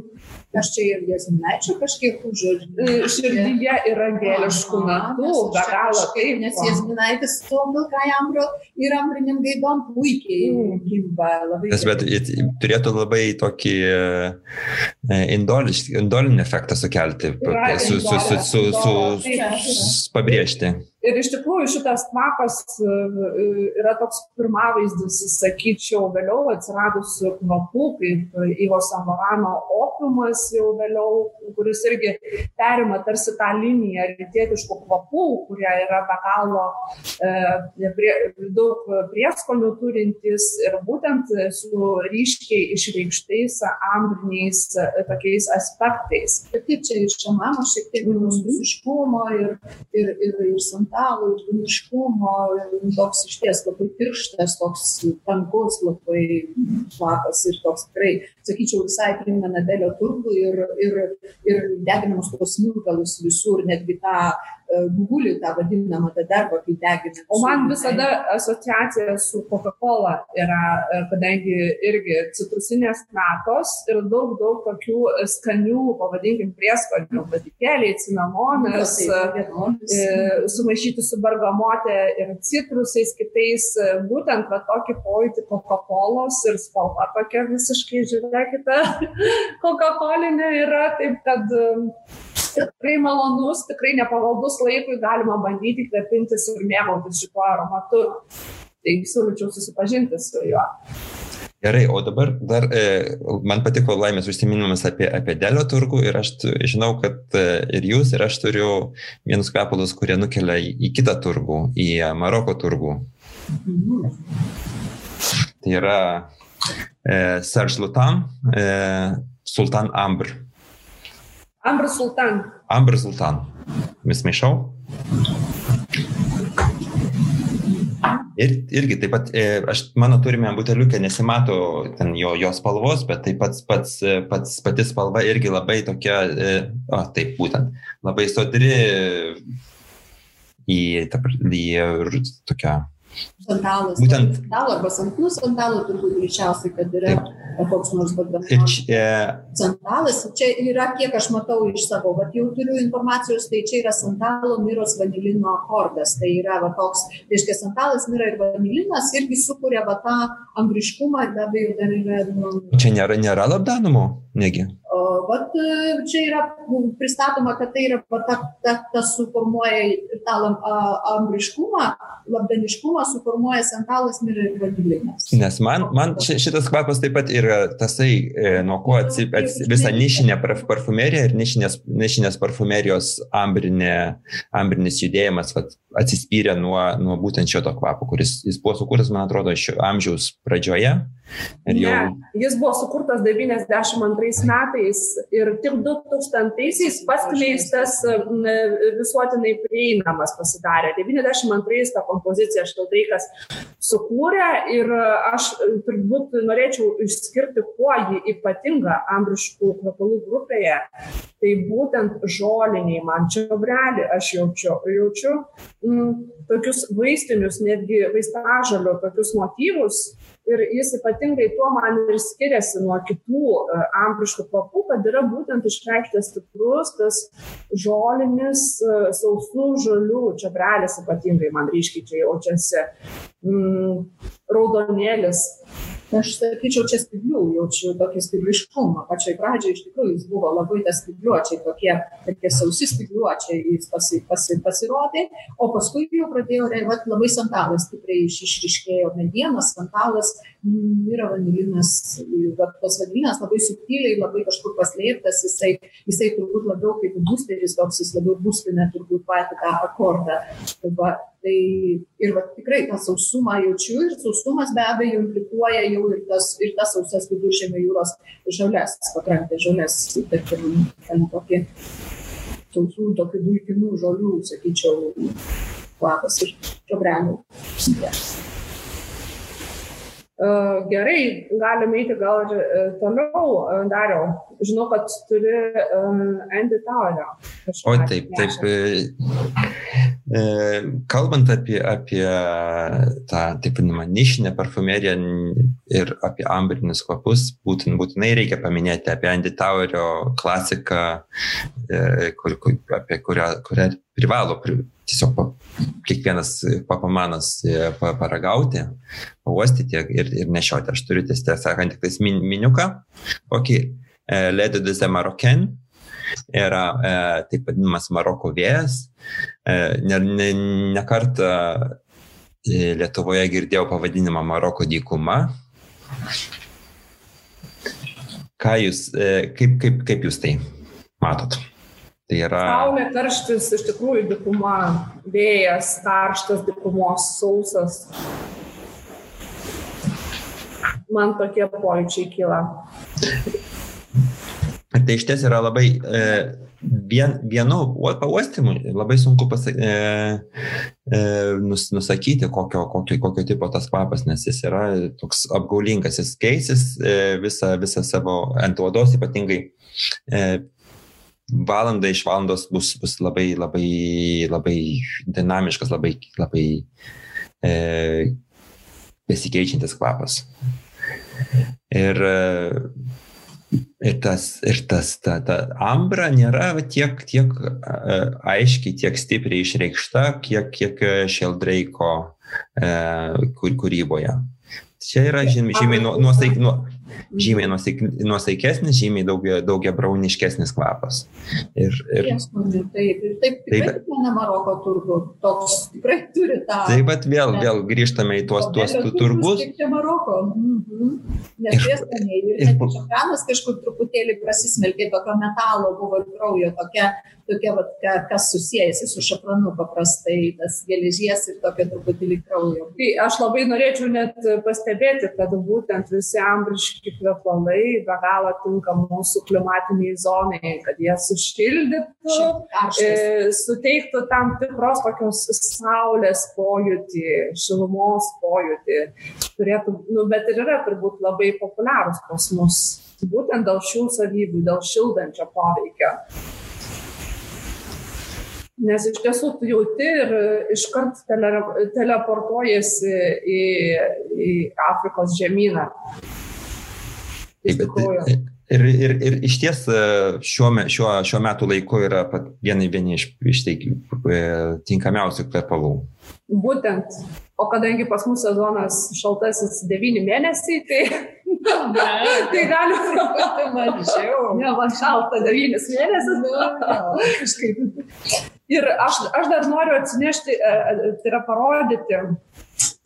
aš čia ir jasminaičių kažkiek užuodžiu. Širdyje yra gėliškų natų, be galo taip. Nes jasminaitis su milkai ambro ir ambrinim gaidom puikiai mm. gimba. Nes, bet turėtų labai tokį indolinį efektą sukelti, su, su, su, su, su, su, pabrėžti. Ir iš tikrųjų šitas kvapas e, e, yra toks pirmavaizdis, sakyčiau, vėliau atsiradusių kvapų, kaip Ivo Samorano opiumas jau vėliau, kuris irgi perima tarsi tą liniją rytietiškų kvapų, kurie yra be galo e, prie, daug prieskonių turintys ir būtent su ryškiai išreikštais ambriniais e, tokiais aspektais. Ir kaip čia iš šamamo šiek tiek rusiškumo ir, ir, ir, ir skandalų, kūniškumo, toks iš ties labai tirštas, toks tankus, labai kvapas ir toks tikrai, sakyčiau, visai primena Delio turgų ir, ir, ir deginamus tos smilkalus visur, netgi tą gugulį tą vadinamą tą darbą, kai degina. O man visada asociacija su Coca-Cola yra, kadangi irgi citrusinės natos ir daug, daug tokių skanių, pavadinkim, prieskonių, patikėliai, cinamonas, e, sumaišyti su bergamotė ir citrusais kitais, būtent va tokį pojūtį Coca-Colos ir spalva tokia visiškai, žiūrėkite, Coca-Colinė yra, taip kad tikrai malonus, tikrai nepavaldus laikui, galima bandyti kvepintis ir mėgautis šituo aromatu. Tai siūlyčiau susipažinti su juo. Gerai, o dabar dar e, man patiko laimės užsiminimas apie, apie Delio turgų ir aš žinau, kad e, ir jūs, ir aš turiu vienus kvepalus, kurie nukelia į, į kitą turgų, į Maroko turgų. Mhm. Tai yra e, Serge Lutan, e, Sultan Amber. Ambr Sultan. Ambr Sultan. Vis maišau. Ir irgi taip pat, e, aš, mano turime buteliukę nesimato ten jo, jo spalvos, bet taip pat pats, pats, pati spalva irgi labai tokia, e, o taip būtent, labai sodri į, į, į tokią Santalas. Būtent. Santalo arba santų santalų turbūt greičiausiai, kad yra Taip. koks nors bagdamas. Čia... Santalas, čia yra, kiek aš matau iš savo, bet jau turiu informacijos, tai čia yra santalo miros vanilino akordas. Tai yra va, toks, reiškia, santalas, mira ir vanilinas irgi sukuria va, tą ambriškumą ir be abejo dar yra. Nu, čia nėra, nėra labdanumo, negi. Vat čia yra pristatoma, kad tai yra ta, ta, ta suformuoja tą ambriškumą, labdaniškumą suformuoja santalas ir vanilinas. Nes man, man šitas kvapas taip pat yra tasai, e, nuo ko atsipės visa nišinė parfumerija ir nišinės, nišinės parfumerijos ambrinė, ambrinis judėjimas vat, atsispyrė nuo, nuo būtent šito kvapo, kuris jis buvo sukurtas, man atrodo, šio amžiaus pradžioje. Jau... Ne, jis buvo sukurtas 92 metais ir tik 2000-aisiais paskleistas visuotinai prieinamas pasidarė. 92-ais tą kompoziciją Štalteikas sukūrė ir aš turbūt norėčiau išskirti, kuo ji ypatinga ambriškų kvepalų grupėje. Tai būtent žoliniai man čia obrelį aš jaučiu, jaučiu m, tokius vaistinius, netgi vaistažalio tokius motyvus ir jis ypatingai tuo man ir skiriasi nuo kitų e, ambriškų kvapų, kad yra būtent išreikštas stiprus tas žolinis, e, sausų žolių, čia brelis ypatingai man ryškiai čia jaučiasi, mm, raudonėlis aš sakyčiau čia spyglių jaučiu tokį spygliškumą. Pačioj pradžioj iš tikrųjų jis buvo labai tas spygliuočiai tokie tokie sausi spygliuočiai jis pasi pasi pasirodė. O paskui jau pradėjo vat labai santalas stipriai iš išryškėjo medienos. Santalas yra vanilinas vat tas vanilinas labai subtiliai labai kažkur paslėptas. Jisai jisai turbūt labiau kaip busteris toks jis labiau bustina turbūt patį tą akordą. Va Tai ir va, tikrai tą sausumą jaučiu ir sausumas be abejo implikuoja jau ir tas, ir tas sausas viduržėmio jūros žalias, pakrantės žalias, tarkim, ten tokį sausų, tokių dulkinų žolių, sakyčiau, kvapas ir čiobrelių. Gerai, galime eiti gal ir e, toliau, e, dariau. Žinau, kad turi Andy Towerio. O taip, taip. E, kalbant apie, apie tą taip vadinamą nišinę parfumeriją ir apie ambrinius kvapus, būtin, būtinai reikia paminėti apie Andy Towerio klasiką, kur, kur, apie kurią, kurią privalo tiesiog pa, kiekvienas papamanas e, paragauti, pauostyti ir, ir nešioti. Aš turiu tiesą sakant tik tais min, miniuką, kokį e, Lady de Marocain yra e, taip vadinamas Maroko vėjas. E, ne, ne, ne kartą e, Lietuvoje girdėjau pavadinimą Maroko dykuma. Ką jūs, e, kaip, kaip, kaip jūs tai matot? Tai yra... Saulė, karštis, iš tikrųjų, dikuma, vėjas, karštas, dikumos, sausas. Man tokie pojūčiai kyla. Tai iš ties yra labai e, vien, vienu pauostimu labai sunku pasa, e, e, nus, nusakyti, kokio, kokio, kokio tipo tas kvapas, nes jis yra toks apgaulingas, jis keisis e, visą, visą savo ant odos, ypatingai e, valanda iš valandos bus, bus labai, labai, labai dinamiškas, labai, labai e, besikeičiantis kvapas. Ir, ir tas, ir tas ta, ta ambra nėra tiek, tiek e, aiškiai, tiek stipriai išreikšta, kiek, kiek Šeldreiko e, kūryboje. Čia yra žymiai nuosaik, nu, žymiai nuosaikesnis, žymiai daugia, daugia brauniškesnis kvapas. Ir, ir, Prieskonių, taip, ir taip tikrai taip, kiekviena Maroko turgų toks tikrai turi tą. Taip pat vėl, vėl grįžtame į tuos, tuos turgus. Kaip čia Maroko. Mhm. Neprieskoniai. Ir, ir, ir šafranas kažkur truputėlį prasismelkė, tokio metalo buvo ir kraujo, tokia tokia, vat, ka, kas susijęsi su šafranu paprastai, tas geležies ir tokia truputėlį kraujo. Tai aš labai norėčiau net pastebėti, kad būtent visi ambriški kvepalai be galo tinka mūsų klimatiniai zonai, kad jie sušildytų, e, suteiktų tam tikros tokios saulės pojūtį, šilumos pojūtį. Turėtų, nu, bet ir yra turbūt labai populiarūs pas mus. Būtent dėl šių savybių, dėl šildančio poveikio. Nes iš tiesų tu jauti ir iškart tele, teleportuojasi į, į Afrikos žemyną. Taip, ir, ir, ir iš ties šiuo, šiuo, šiuo metu laiku yra vieni, vieni iš, iš tai, tinkamiausių kvepalų. Būtent. O kadangi pas mus sezonas šaltasis 9 mėnesiai, tai, ne, tai gali truputį mažiau. Ne, man šalta 9 mėnesius. Ne, kažkaip. Ir aš, aš dar noriu atsinešti, e, e, tai yra parodyti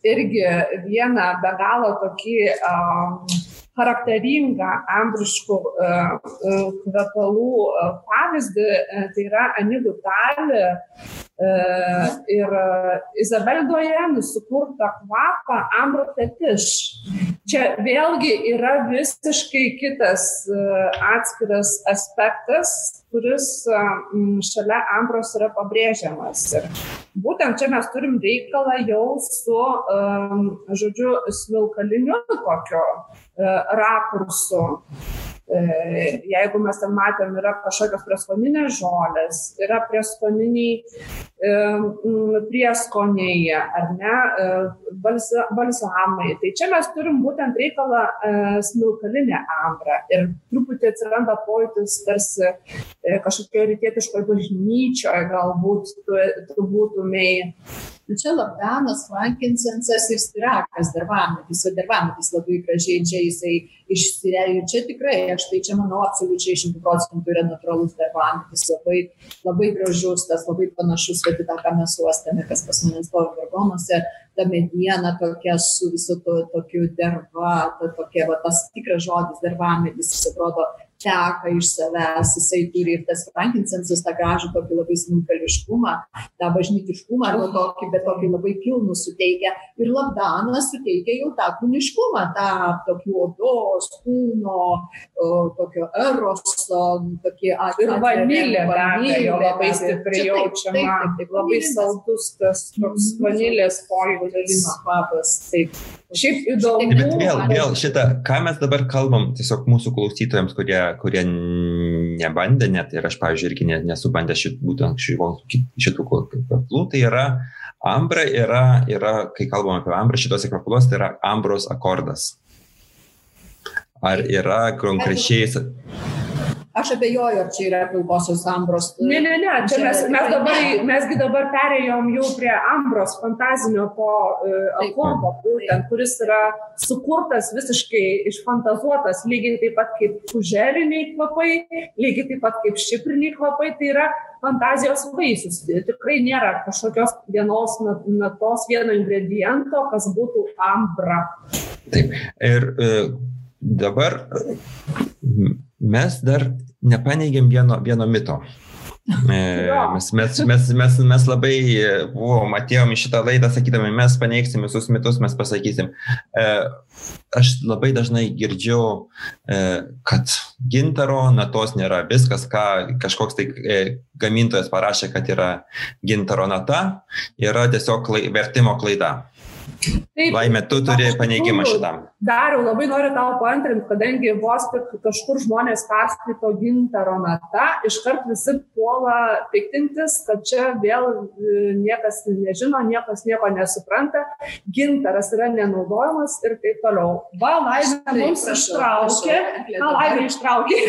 irgi vieną be galo tokį um, charakteringą ambriškų uh, kvepalų uh, pavyzdį, tai yra Anigų talį ir Izabel Dojen sukurtą kvapą Ambro fetiš. Čia vėlgi yra visiškai kitas atskiras aspektas, kuris šalia Ambros yra pabrėžiamas. Ir būtent čia mes turim reikalą jau su, žodžiu, smilkaliniu tokiu rakursu. E, jeigu mes ten matėm, yra kažkokios prieskoninės žolės, yra prieskoniniai prieskoniai, ar ne, e, balsa, balsamai. Tai čia mes turim būtent reikalą smilkalinę ambrą ir truputį atsiranda pojūtis tarsi kažkokio rytietiškoje bažnyčioje galbūt tu, tu būtumėjai Nu, čia labdanas, frankinsensas ir stirakas, darvametis, o darvametis labai gražiai čia jisai išsireiškia. Ir čia tikrai, aš tai čia manau, absoliučiai šimtų procentų yra natūralus darvametis, labai, labai gražus, tas labai panašus, į tą, ką mes uostame, kas pas manęs buvo vargonuose, ta mediena tokia su visu to, tokiu derva, ta tokia, va, tas tikras žodis darvametis, jis atrodo teka iš savęs, jisai turi ir tas frankinsensas tą gražų tokį labai smulkališkumą, tą bažnytiškumą arba tokį, bet tokį labai pilnų suteikia. Ir labdanas suteikia jau tą kūniškumą, tą tokį odos, kūno, o, tokio eroso, tokį Ir vanilė, vanilė labai stipriai jaučiama, taip, taip, taip, labai saldus tas toks Mhm. vanilės pojūtis. kvapas. Taip. Šiaip įdomu. Bet vėl, vėl šitą, ką mes dabar kalbam, tiesiog mūsų klausytojams, kurie, kurie nebandė net, ir aš, pavyzdžiui, irgi ne- nesu bandęs šit, būtent šitų kvepalų, tai yra ambra, yra, yra, kai kalbam apie ambrą šitose kvepaluose, tai yra ambros akordas. Ar yra konkrečiai, Aš abejoju, ar čia yra pilkosios ambros. Ne, ne, ne, čia mes, mes dabar, mesgi dabar perėjom jau prie Ambros fantazinio to uh, Taip. akordo, būtent, kuris yra sukurtas visiškai išfantazuotas, lygiai taip pat kaip fužeriniai kvapai, lygiai taip pat kaip šipriniai kvapai, tai yra fantazijos vaisius. Tikrai nėra kažkokios vienos na- natos, vieno ingrediento, kas būtų Ambra. ir e, dabar e, mes dar nepaneigėm vieno, vieno mito. E. Mes, mes, mes, mes, mes labai e, buvom, atėjom į šitą laidą, sakydami, mes paneigsim visus mitus, mes pasakysim. E, Aš labai dažnai girdžiu, e, kad gintaro natos nėra viskas, ką kažkoks tai e, gamintojas parašė, kad yra gintaro nata, yra tiesiog vertimo klaida. Taip, Laimė, tu turi paneigimą šitam. Dariau, labai noriu tau paantrinti, kadangi vos tik kažkur žmonės perskaito gintaro natą, iškart visi puola piktintis, kad čia vėl e, niekas nežino, niekas nieko nesupranta, gintaras yra nenaudojamas ir taip toliau. Va, laimė mums ištraukė. Ką laimė ištraukė?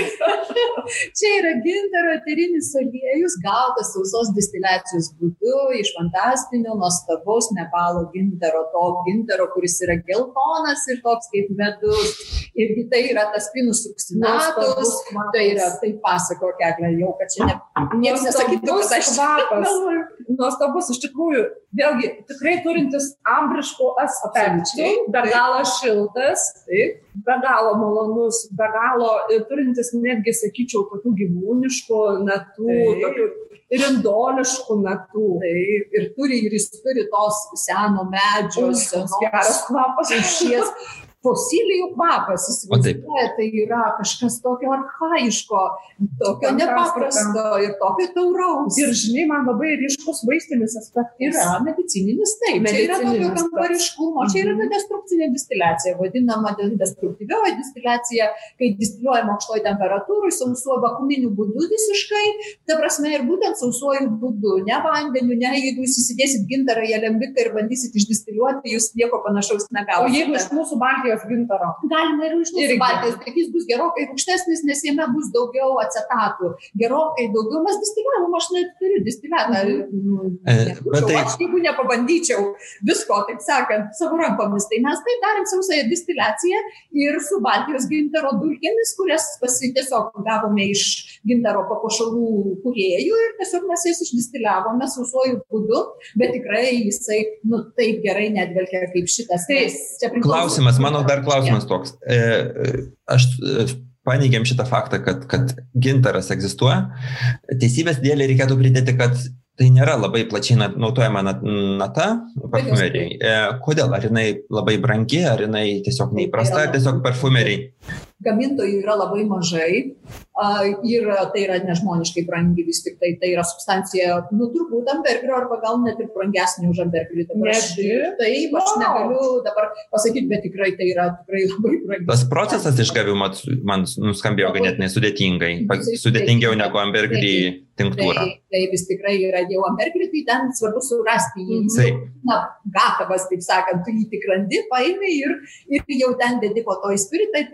Čia yra gintaro eterinis aliejus, gautas sausos distiliacijos būdu iš fantastinio, nuostabaus Nepalo gintaro, to gintaro, kuris yra geltonas ir toks kaip medus. Irgi tai yra tas pinus suksinatus. Tai yra, tai pasako, keklė, jau, kad čia ne. Niekas nesakytų, kad aš kvapas. Nuostabus, iš tikrųjų, vėlgi tikrai turintis ambriškų aspektų, be galo šiltas, Taip. be galo malonus, be galo e, turintis netgi, sakyčiau, tokių gyvūniškų natų, tokių rindoliškų natų. Taip, ir turi, ir jis turi tos seno medžio, senos geras kvapas. rūšies fosilijų kvapas, O įsivaizduoja, tai yra kažkas tokio arhaiško, tokio nepaprasto ir tokio tauraus. Ir žinai, man labai ryškus vaistinis aspektas. Yra medicininis, taip, čia yra tokio Medicininis kambariškumo, čia yra ta destrukcinė distiliacija, vadinama de- destruktyvioji distiliacija, kai distiliuojama aukštoje temperatūroje, sausuoja vakuminiu būdu visiškai, ta prasme ir būtent sausuoju būdu, ne vandeniu, ne jeigu jūs įsidėsit gintarą į alembiką ir bandysit išdistiliuoti, jūs nieko panašaus O negausite. jeigu iš mūsų Baltijos gintaro? Galima ir iš mūsų. Baltijos, bet jis bus gerokai rūkštesnis, nes jame bus daugiau acetatų. Gerokai daugiau. Mes distiliavome, aš net turiu distiliatą. Mhm. E, Nebūčiau bet tai- Aš jeigu nepabandyčiau visko, taip sakant, savo rankomis, tai mes tai darėm sausąją distiliaciją ir su Baltijos gintaro dulkėmis, kurias pasi tiesiog gavome iš gintaro papuošalų kuriejų ir tiesiog mes jas išdistiliavome sausuoju būdu, bet tikrai jisai, nu, taip gerai nedvelkia kaip šitas. Tai Klausimas, mano dar klausimas toks. E, e, aš e, paneigėm šitą faktą, kad, kad gintaras egzistuoja. Teisybės dėlį reikėtų pridėti, kad tai nėra labai plačiai na- naudojama nat- nata parfumeriai. E, kodėl? Ar jinai labai brangi, ar jinai tiesiog neįprasta, ar tiesiog parfumeriai? Gamintojų yra labai mažai a, ir tai yra nežmoniškai brangi vis tik tai, tai yra substancija, nu turbūt ambergrio arba gal net ir brangesnė už ambergrių. Dabar aš- Netgi? Taip, aš Wow. negaliu dabar pasakyti, bet tikrai tai yra tikrai labai brangi. Tas procesas išgavimo man nuskambėjo ganėtinai sudėtingai, sudėtingiau negu ambergris tinktūra. Tai, tai vis tikrai yra jau ambergris, tai ten svarbu surasti jį. Mhm. Taip. Na, gatavas, taip sakant, tu jį tik randi, paimi ir, ir jau ten dedi po to į spiritą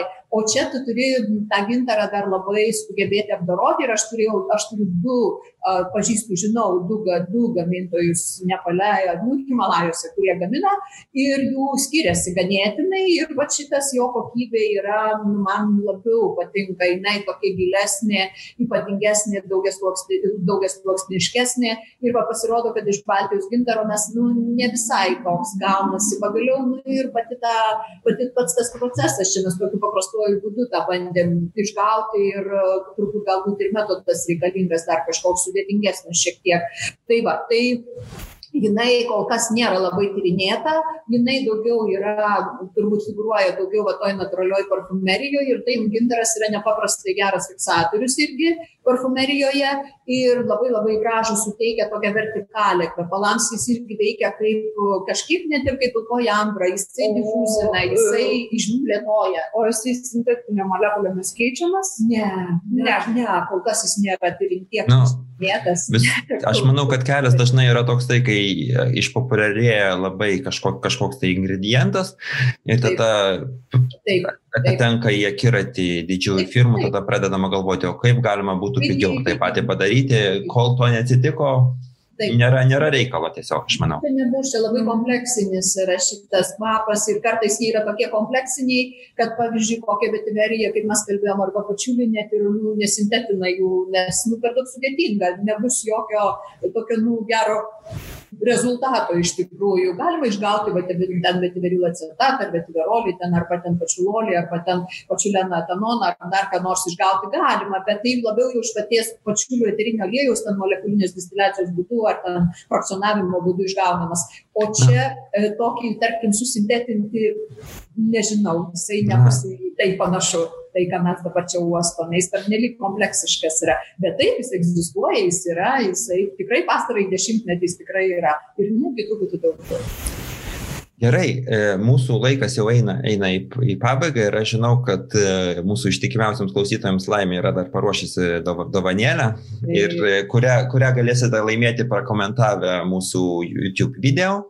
ir tinktūruoji. O čia tu turi tą gintarą dar labai sugebėti apdoroti ir aš, turėjau, aš turiu du, uh, pažįstu, žinau, du, du gamintojus Nepale, nu, Himalajose, kurie gamina ir jų skiriasi ganėtinai ir va šitas jo kokybė yra, nu, man labiau patinka, jinai tokia gilesnė, ypatingesnė, daugiasluoksniškesnė ir va pasirodo, kad iš Baltijos gintaro mes, nu, ne visai toks gaunasi. Pagaliau, nu, ir pati, ta, pati pats tas procesas, čia mes tokių paprastų paprastuoju būdu tą bandėm išgauti ir turbūt galbūt ir metodas reikalingas dar kažkoks sudėtingesnis šiek tiek. Tai va, tai jinai kol kas nėra labai tyrinėta, jinai daugiau yra, turbūt figuruoja daugiau va toj natūralioj parfumerijoje ir tai gintaras yra nepaprastai geras fiksatorius irgi parfumerijoje ir labai labai gražų suteikia tokią vertikalę kvepalams, jis irgi veikia kaip kažkiek net ir kaip pilkoji ambra, jisai difuzina, jisai išplėtoja. O jisai sintetinio molekulėmis keičiamas? Ne, ne, ne, kol kas jis nėra tiek no. vietas. Aš manau, kad kelias dažnai yra toks tai, kai išpopuliarėja labai kažko, kažkoks tai ingredientas ir tada taip, patenka į akiratį didžiųjų firmų, tada pradedama galvoti, o kaip galima būtų pigiau tai patį padaryti, kol to neatsitiko, Taip. Nėra, nėra reikalo tiesiog, aš manau. Tai nebus čia labai kompleksinis yra šitas kvapas ir kartais jie yra tokie kompleksiniai, kad pavyzdžiui, kokia vetiverija, kaip mes kalbėjom, arba pačiulį net ir nu, nesintetina jų, nes nu, per daug sudėtinga, nebus jokio tokio nu, gero rezultato iš tikrųjų. Galima išgauti va, ten vetiveril acetatą, ar vetiverolį, ten, arba ten pačiulolį, arba ten pačiuleną etanoną, ar dar ką nors išgauti galima, bet tai labiau jau iš paties pačiulio eterinio aliejus, ten molekulinės distiliacijos būdu, ar ten frakcionavimo būdu išgaunamas. O čia e, tokį, tarkim, susintetinti, nežinau, jisai nebus tai panašu tai, ką mes dabar čia uostome, jis pernelyg kompleksiškas yra. Bet taip, jis egzistuoja, jis yra, jisai tikrai pastarai dešimtmetis tikrai yra ir netgi truputį daugiau. Gerai, e, mūsų laikas jau eina, eina į, į pabaigą ir aš žinau, kad e, mūsų ištikimiausiams klausytojams laimė yra dar paruošusi dovanėlę, ir e, kurią, kurią galėsite laimėti pakomentavę mūsų YouTube video.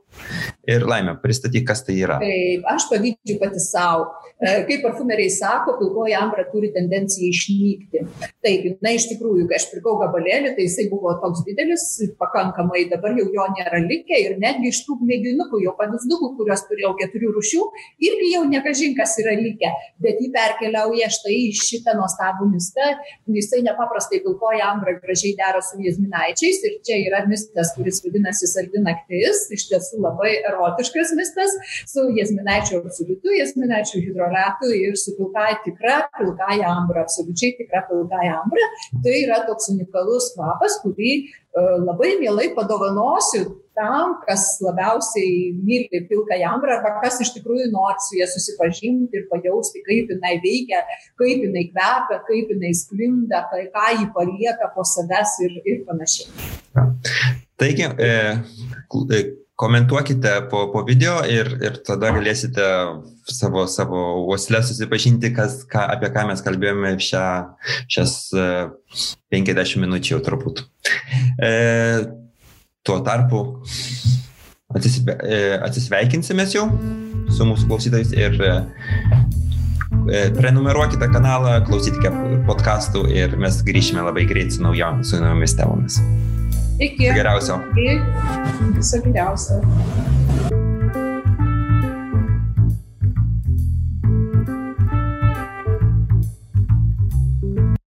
Ir laimė, pristatyk, kas tai yra. Taip, aš pavydžiu pati savo. E, kaip parfumeriai sako, pilkoji ambra turi tendenciją išnykti. Taip, na iš tikrųjų, kai aš pirkau gabalėlį, tai jisai buvo toks didelis, pakankamai, dabar jau jo nėra likę ir netgi iš tų mėginukų, jo pavyzdukų, kuriuos turėjau keturių rušių, irgi jau nekažinkas yra likę, bet jį perkeliauja štai į šitą nuostabų mistą. Jisai nepaprastai pilkoji ambra gražiai dera su jazminaičiais ir čia yra mistas, kuris vadinasi sardinaktis, iš tiesų labai erotiškas mistas su jazminaičio absoliutu, jazminaičio hidrolatu ir su pilkai tikra pilkaja ambra, absoliučiai tikra pilkaja ambra. Tai yra toks unikalus kvapas, kurį uh, labai mielai padovanosiu tam, kas labiausiai myli pilką jambrą arba kas iš tikrųjų nori su jie susipažinti ir pajausti, kaip jinai veikia, kaip jinai kvepia, kaip jinai sklinda, ką jį palieka po savęs ir, ir panašiai. Taigi, e, komentuokite po, po video ir, ir tada galėsite savo, savo uoslę susipažinti, kas, ką, apie ką mes kalbėjome šią, šias 50 e, minučių jau turbūt. E, tuo tarpu atsisve, e, atsisveikinsime jau su mūsų klausytojais ir e, prenumeruokite kanalą, klausykite podkastų ir mes grįšime labai greit su, naujom, su naujomis temomis. Iki. Geriausio. Iki. Viso geriausio.